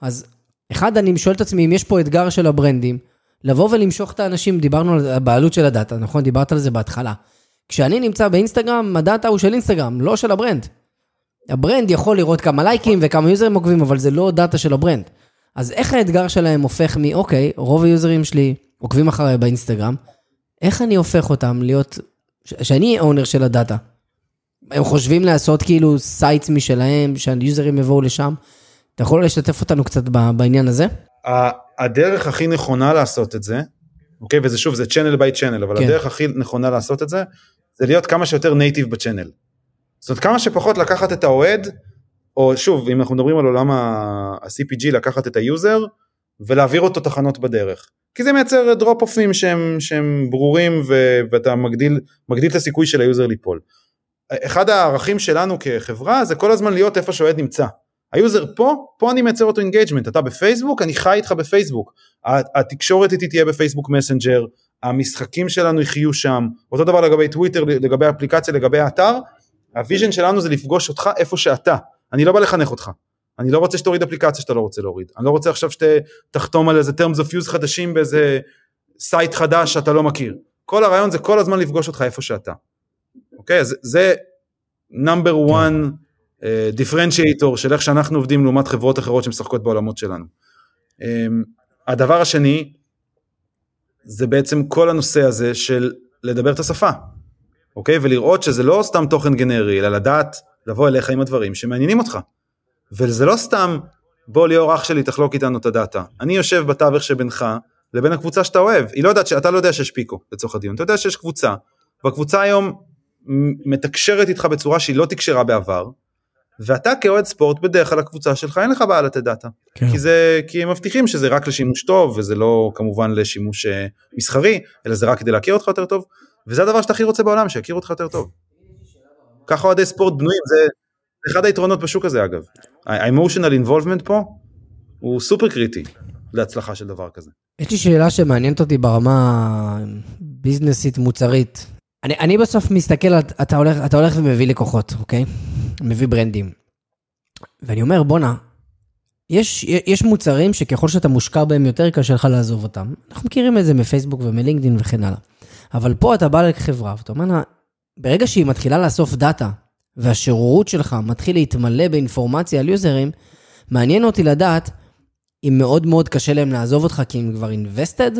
אז אחד, אני שואל את עצמי, אם יש פה אתגר של הברנדים, לבוא ולמשוך את האנשים, דיברנו על הבעלות של הדאטה, נכון? דיברת על זה בהתחלה. כשאני נמצא באינסטגרם, ה-data הוא של אינסטגרם, לא של ה-brand. ה-brand יכול לראות כמה לייקים וכמה users עוקבים, אבל זה לא data של ה-brand. אז איך האתגר שלהם הופך מ, אוקיי, רוב היוזרים שלי עוקבים אחריי באינסטגרם, איך אני הופך אותם להיות, ש- שאני owner של ה-data? הם חושבים לעשות כאילו sites משלהם, שהיוזרים יבואו לשם? אתה יכול לשתף אותנו קצת בעניין הזה? הדרך הכי נכונה לעשות את זה, אוקיי, וזה שוב, זה channel by channel, אבל כן. הדרך הכי נכונה לעשות את זה, זה להיות כמה שיותר native ב-channel. זאת אומרת, כמה שפחות לקחת את האוהד, או שוב, אם אנחנו מדברים על עולם ה-CPG, לקחת את ה-user, ולהעביר אותו תחנות בדרך. כי זה מייצר drop off ים שהם, שהם ברורים, ו- ואתה מגדיל, מגדיל את הסיכוי של ה-user ליפול. אחד הערכים שלנו כחברה זה כל הזמן להיות איפה שהאוהד נמצא. ה-user פה, פה אני מייצר אותו engagement, אתה בפייסבוק, אני חי איתך בפייסבוק. התקשורת איתי תהיה בפייסבוק מסנג'ר, המשחקים שלנו יחיו שם, אותו דבר לגבי טוויטר, לגבי אפליקציה, לגבי האתר, ה-vision שלנו זה לפגוש אותך איפה שאתה, אני לא בא לחנך אותך. אני לא רוצה שתוריד אפליקציה שאתה לא רוצה להוריד, אני לא רוצה עכשיו שתחתום על איזה terms of use חדשים באיזה סייט חדש שאתה לא מכיר. כל הרעיון זה כל הזמן לפגוש אותך איפה שאתה. אוקיי? אז זה number one differentiator של איך שאנחנו עובדים לעומת חברות אחרות שמשחקות בעולמות שלנו. Um, הדבר השני זה בעצם כל הנושא הזה של לדבר את השפה, אוקיי? ולראות שזה לא סתם תוכן גנרי, אלא לדעת לבוא אליך עם הדברים שמעניינים אותך. וזה לא סתם בוא ליאור אח שלי תחלוק איתנו את הדאטה. אני יושב בתווך שבינך לבין הקבוצה שאתה אוהב. היא לא יודעת, ש- אתה לא יודע שיש פיקו לצורך הדיון, אתה יודע שיש קבוצה, והקבוצה היום מתקשרת איתך בצורה שהיא לא תקשרה בעבר, ואתה כאוהד ספורט בדרך כלל הקבוצה שלך אין לך בעיה לתת דאטה. כן. כי זה כי הם מבטיחים שזה רק לשימוש טוב וזה לא כמובן לשימוש אה, מסחרי אלא זה רק כדי להכיר אותך יותר טוב וזה הדבר שאתה הכי רוצה בעולם שיכירו אותך יותר טוב. ככה אוהדי ספורט בנויים זה אחד היתרונות בשוק הזה אגב. ה-emotional involvement פה הוא סופר קריטי להצלחה של דבר כזה. יש לי שאלה שמעניינת אותי ברמה ביזנסית מוצרית. אני, אני בסוף מסתכל, אתה הולך, אתה הולך ומביא לקוחות, אוקיי? מביא ברנדים. ואני אומר, בואנה, יש, יש מוצרים שככל שאתה מושקע בהם יותר, קשה לך לעזוב אותם. אנחנו מכירים את זה מפייסבוק ומלינקדאין וכן הלאה. אבל פה אתה בא לחברה, ואתה אומר לה, ברגע שהיא מתחילה לאסוף דאטה, והשירות שלך מתחיל להתמלא באינפורמציה על יוזרים, מעניין אותי לדעת אם מאוד מאוד קשה להם לעזוב אותך כי הם כבר invested,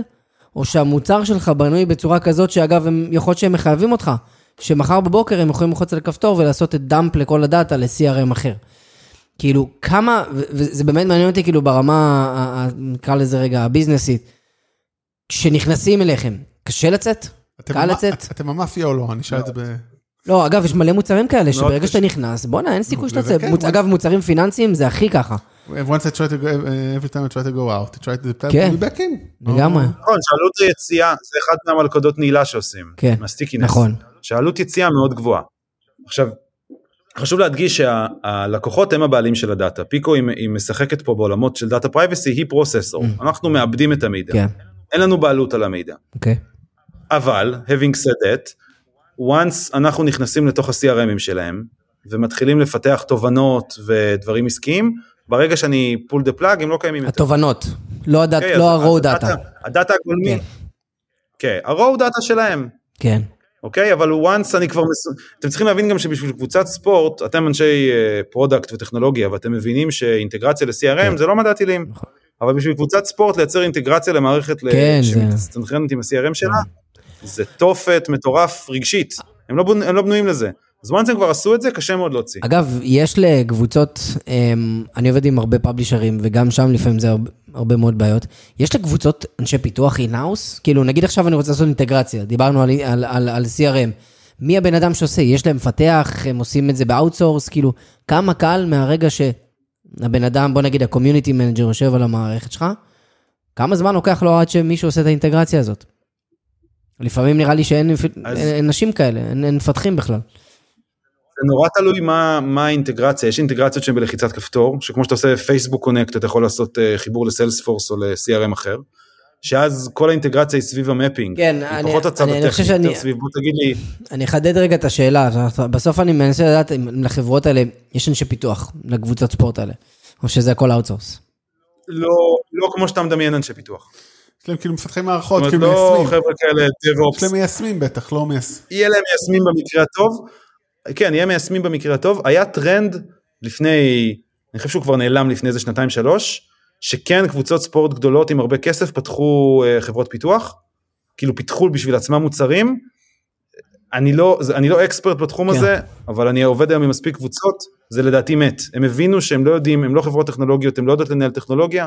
או שהמוצר שלך בנוי בצורה כזאת שאגב, הם, יכול להיות שהם מחייבים אותך, שמחר בבוקר הם יכולים ללחוץ על הכפתור ולעשות את דאמפ לכל הדאטה ל-CRM אחר. כאילו, כמה, וזה באמת מעניין אותי כאילו ברמה, נקרא לזה רגע, הביזנסית, כשנכנסים אליכם, קשה לצאת? אתם קל לצאת? אתם המאפיה או לא? אני אשאל את זה ב... לא, אגב, יש מלא מוצרים כאלה, שברגע קשה. שאתה נכנס, בואנה, אין סיכוי שתצא. כן, אבל- אגב, מוצרים פיננסיים זה הכי ככה. Once I try to go, every time I try to go out, I try to כן. be back in. לגמרי. נכון שעלות יציאה זה אחד מהמלכודות נעילה שעושים. כן, מה-stickiness. נכון. שעלות יציאה מאוד גבוהה. עכשיו חשוב להדגיש שהלקוחות הם הבעלים של ה-data. פיקו היא, משחקת פה בעולמות של data privacy, היא processor. Mm. אנחנו מאבדים את המידע. כן. אין לנו בעלות על המידע. אבל, having said that, once אנחנו נכנסים לתוך ה-CRMים שלהם, ומתחילים לפתח תובנות ודברים עסקיים, ברגע שאני pull the plug הם לא קיימים יותר. התובנות, לא אוקיי, לא ה-raw ה-data- data. ה-data הגולמי, כן. כן, ה-raw data שלהם, כן. אוקיי? אבל once אני כבר, מס... אתם צריכים להבין גם שבשביל קבוצת ספורט, אתם אנשי product וטכנולוגיה, ואתם מבינים שאינטגרציה ל-CRM זה לא מדע טילים. כן. נכון. אבל בשביל קבוצת ספורט לייצר אינטגרציה למערכת ל- כן, זה- שמסתנכרנת עם ה-CRM שלה, זה תופת מטורף רגשית, הם לא, בנ... הם לא בנויים לזה. אז once הם כבר עשו את זה, קשה מאוד להוציא. אגב, יש לקבוצות, אמ, אני עובד עם הרבה publishers, וגם שם לפעמים זה הרבה, הרבה מאוד בעיות. יש לקבוצות אנשי פיתוח in-house? כאילו, נגיד עכשיו אני רוצה לעשות אינטגרציה, דיברנו על, על, על, על CRM. מי הבן אדם שעושה? יש להם מפתח, הם עושים את זה ב-outsource, כאילו, כמה קל מהרגע שהבן אדם, בוא נגיד ה-community manager יושב על המערכת שלך, כמה זמן לוקח לו עד שמישהו עושה את האינטגרציה הזאת? לפעמים נראה לי שאין אז- אין, נשים כאלה, אין, אין מפתחים בכלל. זה נורא תלוי מה, מה האינטגרציה, יש אינטגרציות שהן בלחיצת כפתור, שכמו שאתה עושה פייסבוק קונקט, אתה יכול לעשות uh, חיבור לסיילספורס או ל-CRM אחר, שאז כל האינטגרציה היא סביב המפינג. כן, היא אני- פחות הצד אני- אני חושב הטכני, יותר שאני- סביב, בוא תגיד לי, אני אחדד רגע את השאלה, בסוף אני מנסה לדעת אם לחברות האלה יש אנשי פיתוח, לקבוצות ספורט האלה, או שזה הכל outsource. לא, לא כמו שאתה מדמיין אנשי פיתוח. יש להם כאילו מפתחי מערכות, כאילו לא מיישמים. חבר'ה כאלה יש DevOps, להם מיישמים בטח, לא מיישמים. יהיה להם מיישמים במקרה הטוב, כן, יהיה מיישמים במקרה הטוב, היה טרנד לפני, אני חושב שהוא כבר נעלם לפני איזה שנתיים שלוש, שכן קבוצות ספורט גדולות עם הרבה כסף פתחו אה, חברות פיתוח, כאילו פיתחו בשביל עצמם מוצרים, אני לא, אני לא expert בתחום כן. הזה, אבל אני עובד היום עם מספיק קבוצות, זה לדעתי מת, הם הבינו שהם לא יודעים, הם לא חברות טכנולוגיות, הם לא יודעות לנהל טכנולוגיה,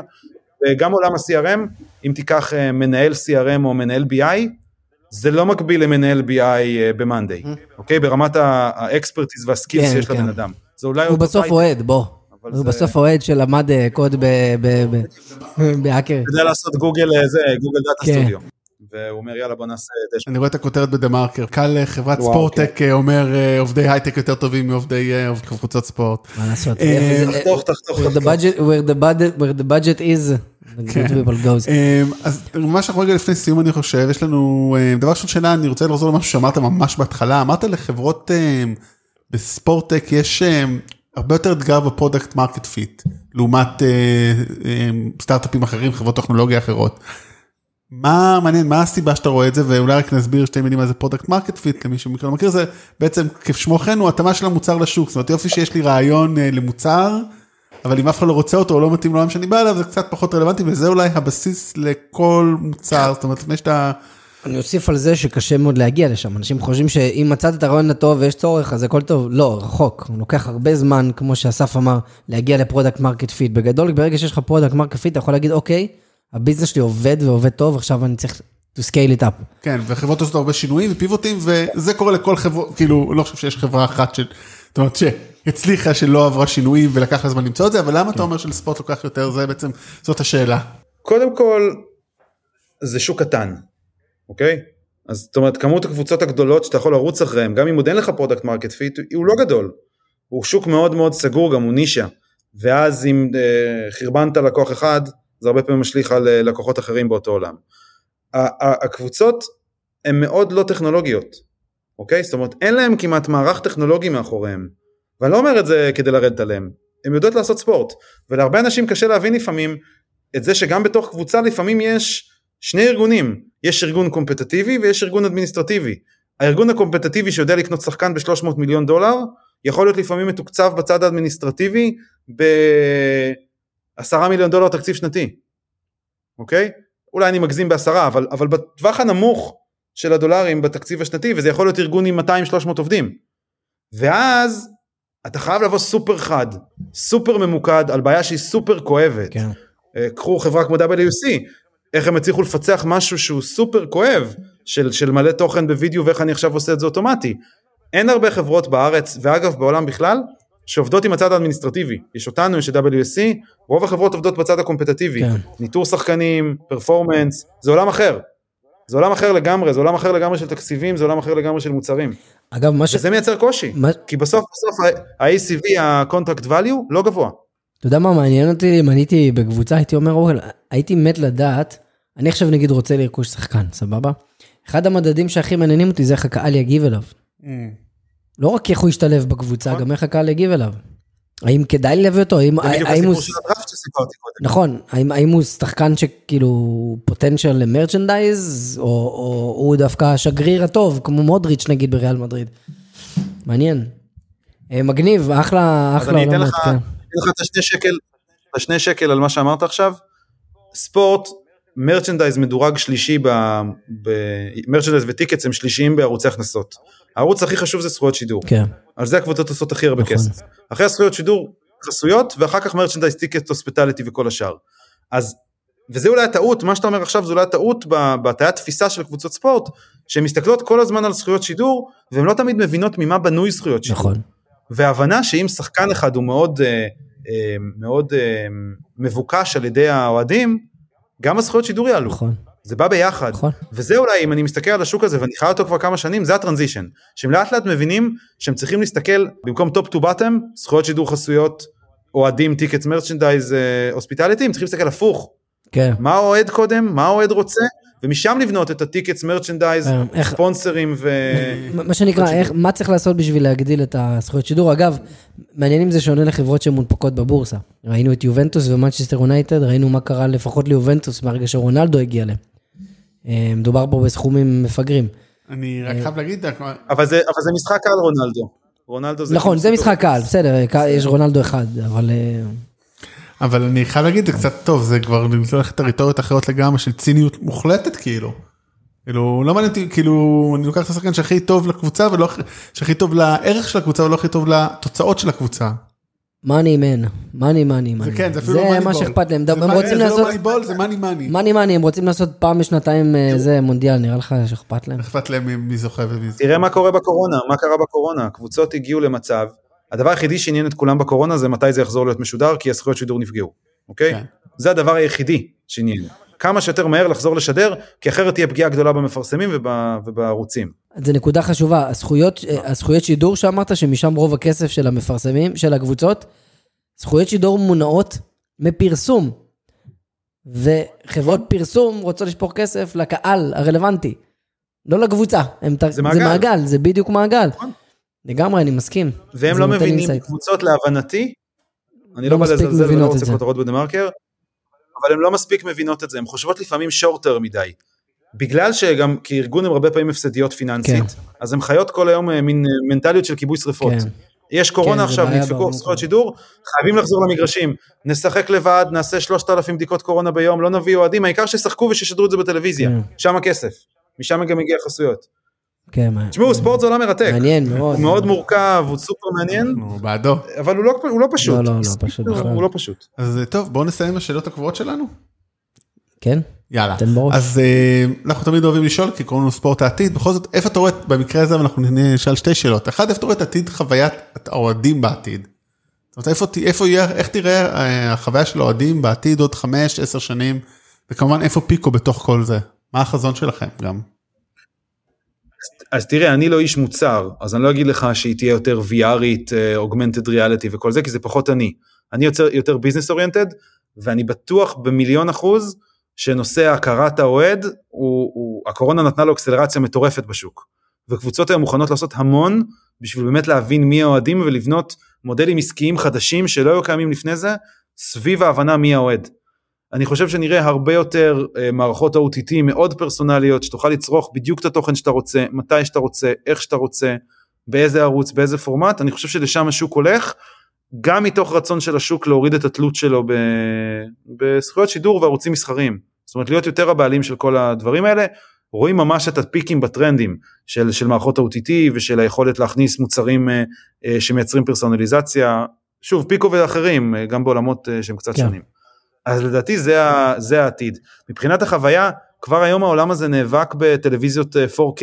וגם עולם ה-CRM, אם תיקח אה, מנהל CRM או מנהל BI, זה לא מקביל למנהל BI אה, ב-Monday, אוקיי? ברמת ה-expertise וה-skills כן, שיש כן. לבן אדם. זה אולי הוא בסוף אוהד, בוא. הוא בסוף אוהד שלמד אה, קוד ב- ב- ב- בהאקר. יודע לעשות גוגל אה, זה, Google Data כן. סטודיו. והוא אומר יאללה בוא נעשה. אני רואה את הכותרת בדה מרקר, קל אה, חברת sport-tech אה, אומר אה, עובדי הייטק יותר טובים מעובדי אה, עובדי קבוצות ספורט. מה לעשות? אה, תחתוך, תחתוך, תחתוך. where the budget is, כן. goes. אה, אז ממש אנחנו רגע לפני סיום אני חושב, יש לנו, אה, דבר ראשון שאלה, אני רוצה לחזור למשהו שאמרת ממש בהתחלה, אמרת לחברות אה, ב-sport-tech יש הרבה יותר אתגר ב-product market fit, לעומת אה, סטארט-אפים אחרים, חברות טכנולוגיה אחרות. מה מעניין, מה הסיבה שאתה רואה את זה, ואולי רק נסביר שתי מילים מה זה product market fit, למי שמכיר לא מכיר, זה בעצם כשמו כן הוא התאמה של המוצר לשוק, זאת אומרת יופי שיש לי רעיון אה, למוצר, אבל אם אף אחד לא רוצה אותו או לא מתאים לעולם שאני בא אליו זה קצת פחות רלוונטי וזה אולי הבסיס לכל מוצר, זאת אומרת לפני שאתה, אני אוסיף על זה שקשה מאוד להגיע לשם. אנשים חושבים שאם מצאת את הרעיון הטוב ויש צורך, אז הכל טוב. לא, רחוק. הוא לוקח הרבה זמן, כמו שאסף אמר, להגיע ל product market fit. בגדול, ברגע שיש לך product market fit, אתה יכול להגיד, אוקיי, הביזנס שלי עובד ועובד טוב, עכשיו אני צריך to scale it up. כן, וחברות עושות הרבה שינויים ופיבוטים וזה קורה לכל חברה, כאילו לא חושב שיש חברה אחת ש... זאת אומרת שהצליחה שלא עברה שינויים ולקח לה זמן למצוא את זה, אבל למה אתה אומר שלספורט לוקח יותר, זה בעצם, זאת השאלה. קודם כל, זה שוק קטן, אוקיי? אז זאת אומרת, כמות הקבוצות הגדולות שאתה יכול לרוץ אחריהן, גם אם עוד אין לך product market fit, הוא לא גדול. הוא שוק מאוד מאוד סגור, גם הוא נישה. ואז אם אה, חרבנת לקוח אחד, זה הרבה פעמים משליך על אה, לקוחות אחרים באותו עולם. הקבוצות הן מאוד לא טכנולוגיות, אוקיי? זאת אומרת, אין להם כמעט מערך טכנולוגי מאחוריהם. ואני לא אומר את זה כדי לרדת עליהם, הן יודעות לעשות ספורט. ולהרבה אנשים קשה להבין לפעמים את זה שגם בתוך קבוצה לפעמים יש שני ארגונים, יש ארגון קומפטטיבי ויש ארגון אדמיניסטרטיבי. הארגון הקומפטטיבי שיודע לקנות שחקן ב-300 מיליון דולר, יכול להיות לפעמים מתוקצב בצד האדמיניסטרטיבי ב-10 מיליון דולר תקציב שנתי, אוקיי? אולי אני מגזים בעשרה, אבל, אבל בטווח הנמוך של הדולרים בתקציב השנתי, וזה יכול להיות ארגון עם 200-300 עובדים. ואז אתה חייב לבוא סופר חד, סופר ממוקד, על בעיה שהיא סופר כואבת. כן. אה, קחו חברה כמו WC, איך הם הצליחו לפצח משהו שהוא סופר כואב, של, של מלא תוכן בווידאו ואיך אני עכשיו עושה את זה אוטומטי. אין הרבה חברות בארץ, ואגב בעולם בכלל, שעובדות עם הצד האדמיניסטרטיבי. יש אותנו, יש את WSC, רוב החברות עובדות בצד הקומפטטיבי. כן. ניטור שחקנים, פרפורמנס, זה עולם אחר. זה עולם אחר לגמרי, זה עולם אחר לגמרי של תקציבים, זה עולם אחר לגמרי של מוצרים. אגב, מה ש... וזה מייצר קושי, מה- כי בסוף בסוף ה-ACV, ה-contract value, לא גבוה. אתה יודע מה מעניין אותי, אם אני הייתי בקבוצה, הייתי אומר, אוכל, הייתי מת לדעת, אני עכשיו נגיד רוצה לרכוש שחקן, סבבה? אחד המדדים שהכי מעניינים אותי זה איך הקהל יגיב אליו. לא רק איך הוא ישתלב בקבוצה, נכון. גם איך הקהל יגיב אליו. האם כדאי להביא אותו, האם, האם הוא... שסיפרתי קודם. נכון, האם, האם הוא שחקן שכאילו פוטנציאל למרצ'נדייז, או, או הוא דווקא השגריר הטוב, כמו מודריץ' נגיד בריאל מדריד. מעניין. אה, מגניב, אחלה, אז אחלה אני אתן לך כן. אתן לך את השני שקל, את השני שקל על מה שאמרת עכשיו. ספורט, merchandise מדורג שלישי, merchandise ו tickets הם שלישיים בערוצי הכנסות. הערוץ הכי חשוב זה זכויות שידור. כן, על זה הקבוצות עושות הכי הרבה נכון. כסף. אחרי הזכויות שידור חסויות ואחר כך merchandise ticket hospitality וכל השאר. אז וזה אולי הטעות מה שאתה אומר עכשיו זה אולי הטעות בהטיית תפיסה של קבוצות ספורט שהן מסתכלות כל הזמן על זכויות שידור והן לא תמיד מבינות ממה בנוי זכויות שידור. נכון. והבנה שאם שחקן אחד הוא מאוד אה, אה, מאוד אה, מבוקש על ידי האוהדים גם הזכויות שידור יעלו. נכון, זה בא ביחד. נכון. וזה אולי אם אני מסתכל על השוק הזה ואני חי אותו כבר כמה שנים זה ה transition שהם לאט לאט מבינים שהם צריכים להסתכל במקום top to bottom זכויות שידור חסויות אוהדים tickets merchandise hospitality הם צריכים להסתכל הפוך כן. מה האוהד קודם מה האוהד רוצה ומשם לבנות את ה tickets merchandise אה, ספונסרים ו... מה שנקרא, איך, מה צריך לעשות בשביל להגדיל את הזכויות שידור? אגב, מעניין אם זה שונה לחברות שמונפקות בבורסה. ראינו את יובנטוס ומנצ'סטר יונייטד, ראינו מה קרה לפחות ליובנטוס מהרגע שרונלדו הגיע להם. אה, מדובר פה בסכומים מפגרים. אני רק חייב להגיד, אבל זה משחק על רונלדו. רונלדו זה נכון, זה משחק קל, בסדר, יש רונלדו אחד, אבל... אה, אבל אני חייב להגיד, זה קצת טוב, זה כבר הולך לטריטוריות אחרות לגמרי של ציניות מוחלטת כאילו. כאילו, לא מעניין אותי, כאילו, אני לוקח את השחקן שהכי טוב לקבוצה ולא הכי- שהכי טוב לערך של הקבוצה ולא הכי טוב לתוצאות של הקבוצה. מאני מן, מאני מאני מאני. כן, זה אפילו לא זה מאני מה בול. שאכפת להם, זה הם רוצים זה לא לעשות... מאני בול, זה מאני מאני. מאני מאני, הם רוצים לעשות פעם בשנתיים אה, זה מונדיאל, נראה לך שאכפת להם? אכפת להם מי- זוכה ומי זה. תראה מה קורה בקורונה, מה קרה בקורונה, קבוצות הגיעו למצב, הדבר היחידי שעניין את כולם בקורונה זה מתי זה יחזור להיות משודר, כי הזכויות שידור נפגעו, אוקיי? כן. זה הדבר היחידי שעניין. כמה שיותר מהר לחזור לשדר, כי אחרת תהיה פגיעה גדולה במפרסמים וב, ובערוצים. זה נקודה חשובה, הזכויות, הזכויות שידור שאמרת, שמשם רוב הכסף של המפרסמים, של הקבוצות, זכויות שידור מונעות מפרסום. וחברות פרסום רוצות לשפוך כסף לקהל הרלוונטי, לא לקבוצה. הם, ת- זה מעגל. זה מעגל, זה בדיוק מעגל. נכון. לגמרי, אני מסכים. והם זה לא מבינים. קבוצות להבנתי, אני לא לא בא לזלזל ולא רוצה זה. כותרות בדה מרקר, אבל הן לא מספיק מבינות את זה, הן חושבות לפעמים שורטר מדי. בגלל שגם כארגון הן הרבה פעמים הפסדיות פיננסית, כן. אז הן חיות כל היום אה, מין אה, מנטליות של כיבוי שרפות. כן. יש כן, קורונה זה עכשיו, נדפקו. זכויות שידור, חייבים לחזור למגרשים, נשחק לבד, נעשה 3,000 בדיקות קורונה ביום, לא נביא אוהדים, העיקר שישחקו ושישדרו את זה בטלוויזיה, כן. שם הכסף, משם גם מגיע חסויות. כן, מה- תשמעו, ספורט זה עולם מרתק, מעניין מאוד. הוא מאוד מורכב, הוא סופר מעניין, אנחנו בעדו. אבל הוא לא, הוא לא פשוט. לא, לא, לא פשוט הוא- בכלל. הוא לא פשוט. אז אה, טוב, בואו נסיים עם השאלות הקבועות שלנו. כן? יאללה. תן בראש. אז אה, אנחנו תמיד אוהבים לשאול, כי קוראים לנו ספורט העתיד, בכל זאת, איפה אתה רואה, במקרה הזה אנחנו נשאל שתי שאלות. אחד, איפה אתה רואה את עתיד חוויית האוהדים בעתיד? זאת אומרת, איפה, יהיה, איך תראה אה, החוויה של האוהדים בעתיד עוד חמש, עשר שנים, וכמובן איפה פיקו בתוך כל זה? מה החזון שלכם גם? אז תראה, אני לא איש מוצר, אז אני לא אגיד לך שהיא תהיה יותר VRית, אה, augmented reality וכל זה, כי זה פחות אני. אני יותר, יותר ביזנס אוריינטד, ואני בטוח במיליון אחוז שנושא הכרת האוהד, הוא, הוא, הקורונה נתנה לו אקסלרציה מטורפת בשוק. וקבוצות היום מוכנות לעשות המון בשביל באמת להבין מי האוהדים ולבנות מודלים עסקיים חדשים שלא היו קיימים לפני זה, סביב ההבנה מי האוהד. אני חושב שנראה הרבה יותר אה, מערכות OTT מאוד פרסונליות, שתוכל לצרוך בדיוק את התוכן שאתה רוצה, מתי שאתה רוצה, איך שאתה רוצה, באיזה ערוץ, באיזה פורמט, אני חושב שלשם השוק הולך, גם מתוך רצון של השוק להוריד את התלות שלו ב... בזכויות שידור וערוצים מסחריים. זאת אומרת להיות יותר הבעלים של כל הדברים האלה, רואים ממש את הפיקים בטרנדים של, של מערכות ה-OTT ושל היכולת להכניס מוצרים אה, אה, שמייצרים פרסונליזציה, שוב פיקו ואחרים, גם בעולמות שהם קצת כן. שונים. אז לדעתי זה, ה- זה העתיד. מבחינת החוויה, כבר היום העולם הזה נאבק בטלוויזיות אה, 4K,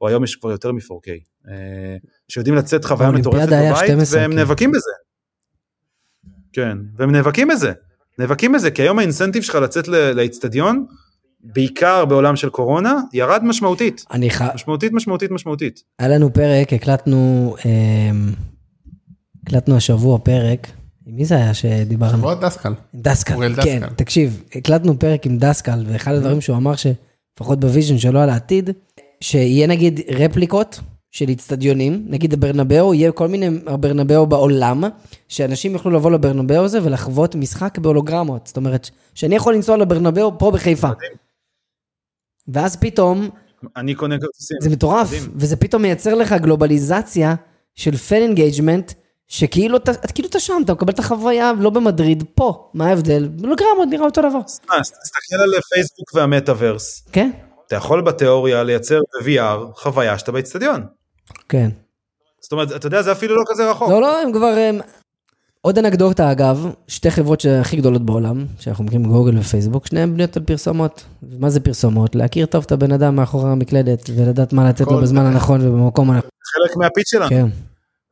או היום יש כבר יותר מ-4K, אה, שיודעים לצאת חוויה מטורפת בבית, 12, והם כן. נאבקים בזה. כן, והם נאבקים בזה. נאבקים בזה, כי היום האינסנטיב שלך לצאת לאיצטדיון, בעיקר בעולם של קורונה, ירד משמעותית. אני ח... משמעותית, משמעותית, משמעותית. היה לנו פרק, הקלטנו, אמ, הקלטנו השבוע פרק, מי זה היה שדיברנו? שבועות דסקל. עם דסקל, אוריאל כן, דסקל. תקשיב, הקלטנו פרק עם דסקל, ואחד הדברים שהוא אמר שלפחות בוויז'ן שלו על העתיד, שיהיה נגיד רפליקות של איצטדיונים, נגיד הברנבאו, יהיה כל מיני הברנבאו בעולם, שאנשים יוכלו לבוא לברנבאו הזה ולחוות משחק בהולוגרמות. זאת אומרת, שאני יכול לנסוע לברנבאו פה בחיפה. ואז פתאום, אני קונה כרטיסים. זה מטורף. וזה פתאום מייצר לך גלובליזציה של fan engagement, שכאילו אתה, את- כאילו אתה שם, אתה מקבל את החוויה לא במדריד, פה, מה ההבדל? הולוגרמות נראה אותו דבר. אה, תסתכל על פייסבוק והמטאוורס. כן? אתה יכול בתיאוריה לייצר ב-VR חוויה שאתה באצטדיון. כן. זאת אומרת, אתה יודע, זה אפילו לא כזה רחוק. לא, לא, הם כבר... הם... עוד אנקדוטה אגב, שתי חברות הכי גדולות בעולם, שאנחנו מכירים גוגל ופייסבוק, שניהם בנויות על פרסומות. מה זה פרסומות? להכיר טוב את הבן אדם מאחורי המקלדת, ולדעת מה לתת לו בזמן הנכון ובמקום הנכון. חלק מה pitch שלנו. כן.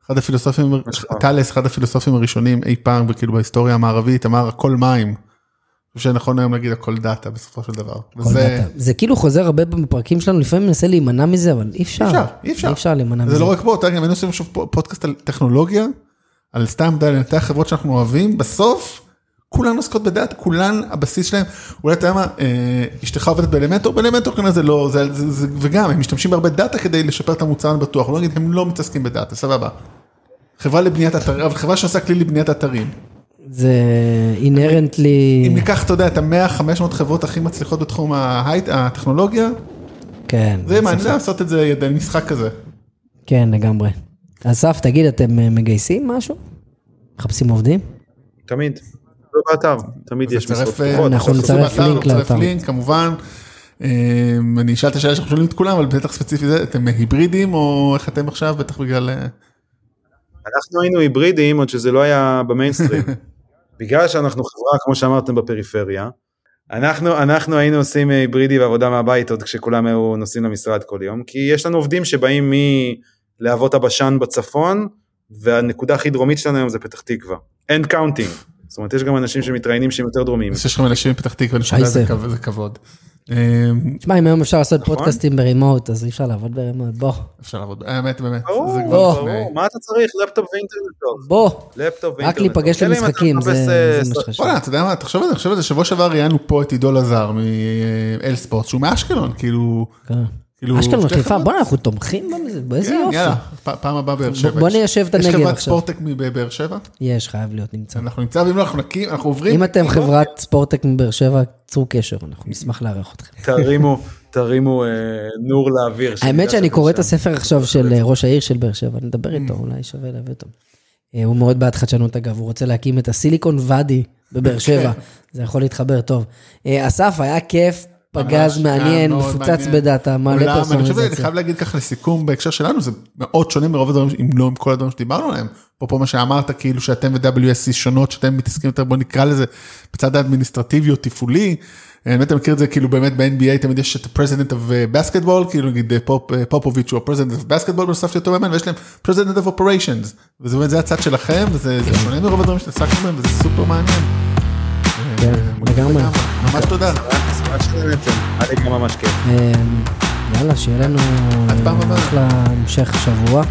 אחד הפילוסופים. טלס, אחד הפילוסופים הראשונים אי פעם, וכאילו בהיסטוריה המערבית, אמר הכל מים. אני חושב שנכון היום להגיד הכל דאטה בסופו של דבר. וזה, דאטה. זה כאילו חוזר הרבה בפרקים שלנו, לפעמים מנסה להימנע מזה, אבל אי אפשר. אי אפשר, אי אפשר. אי אפשר להימנע מזה. זה לא רק פה, אם היינו עושים עכשיו פו- פודקאסט על טכנולוגיה, על סתם, יודע, לנתח חברות שאנחנו אוהבים, בסוף, כולן עוסקות בדאטה, כולן הבסיס שלהם, אולי אתה יודע מה, אה, אשתך עובדת באלמנטור, באלמנטור כנראה זה לא, זה, זה, זה, וגם, הם משתמשים בהרבה דאטה כדי לשפר את המוצר, אני בטוח, לא נגיד, הם לא מתעסקים בדאטה, סבבה. חברה לבניית אתרים, אבל חברה שעושה כלי לבניית אתרים. זה inherently... אם ניקח, אתה יודע, את ה-100-500 חברות הכי מצליחות בתחום הטכנולוגיה, כן. זה מעניין לעשות את זה ידע משחק כזה. כן, לגמרי. אסף, תגיד, אתם אה, מגייסים משהו? מחפשים עובדים? תמיד. לא באתר, תמיד יש משרות אה, פתוחות. אנחנו נצרף לינק נצרף לאתר. לינק כמובן. אה, אני אשאל את השאלה שאנחנו שואלים את כולם, אבל בטח ספציפי זה, אתם היברידים או איך אתם עכשיו, בטח בגלל... אנחנו היינו היברידים עוד שזה לא היה במיינסטרים. בגלל שאנחנו חברה, כמו שאמרתם, בפריפריה, אנחנו, אנחנו היינו עושים היברידי ועבודה מהבית עוד כשכולם היו נוסעים למשרד כל יום, כי יש לנו עובדים שבאים מלהבות הבשן בצפון, והנקודה הכי דרומית שלנו היום זה פתח תקווה. and counting. זאת אומרת, יש גם אנשים שמתראיינים שהם יותר דרומיים. אז יש לכם אנשים מפתח תקווה, זה. כבוד- תשמע, אם היום אפשר לעשות נכון. פודקאסטים ב remote, אז אי אפשר לעבוד ב remote. בוא, אפשר לעבוד, האמת באמת, ברור, בוא. מה אתה צריך? לפטופ ואינטרנט טוב. בוא. לפטופ ואינטרנט רק. להיפגש למשחקים, זה אה, זה מה שחשוב. אתה יודע מה, תחשוב על זה, תחשוב על זה, שבוע שעבר ראיינו פה את עידו לזר מאל ספורט, שהוא מאשקלון, כאילו, כן. כאילו, אשקלון חיפה. בוא'נה, אנחנו תומכים בזה, באיזה כן, יופי. יאללה, פעם הבאה באר שבע. בוא ניישב את יש הנגב חברת עכשיו. ספורטק מבאר שבע? יש, חייב להיות נמצא. אנחנו נמצא, ואם לא, אנחנו נקים, אנחנו עוברים. אם אתם חברת ספורטק מבאר שבע, צרו קשר, אנחנו נשמח לארח אתכם. תרימו, תרימו אה, נור לאוויר. האמת שאני קורא את הספר. עכשיו של אה, ראש העיר של באר שבע, נדבר איתו, אולי שווה להביא אותו. אה, הוא מאוד בעד חדשנות אגב, הוא רוצה להקים את הסיליקון ואדי בבאר שבע, זה יכול להתחבר טוב. אסף, היה כיף, פגז מעניין, מאוד מפוצץ. בדאטה, מלא עולם, אני חושב, פרסונליזציה. חייב להגיד ככה לסיכום בהקשר שלנו, זה מאוד שונה מרוב הדברים, אם לא עם כל הדברים שדיברנו עליהם. אפרופו מה שאמרת, כאילו שאתם ו-WSC שונות, שאתם מתעסקים יותר, בוא נקרא לזה, בצד האדמיניסטרטיבי או תפעולי. אני באמת מכיר את זה כאילו באמת ב-NBA תמיד יש את ה-President of uh, Basketball, כאילו נגיד אה, פופוביץ' הוא ה-President of Basketball בנוסף לאותו מאמן, ויש להם President of Operations, וזה באמת זה הצד שלכם, וזה זה שונה מרוב הדברים שהתעסקנו בהם, וזה סופר מעניין. כן, לגמרי. ממש תודה. היה לי גם ממש כיף. אה, יאללה, שיהיה לנו. אחלה המשך שבוע.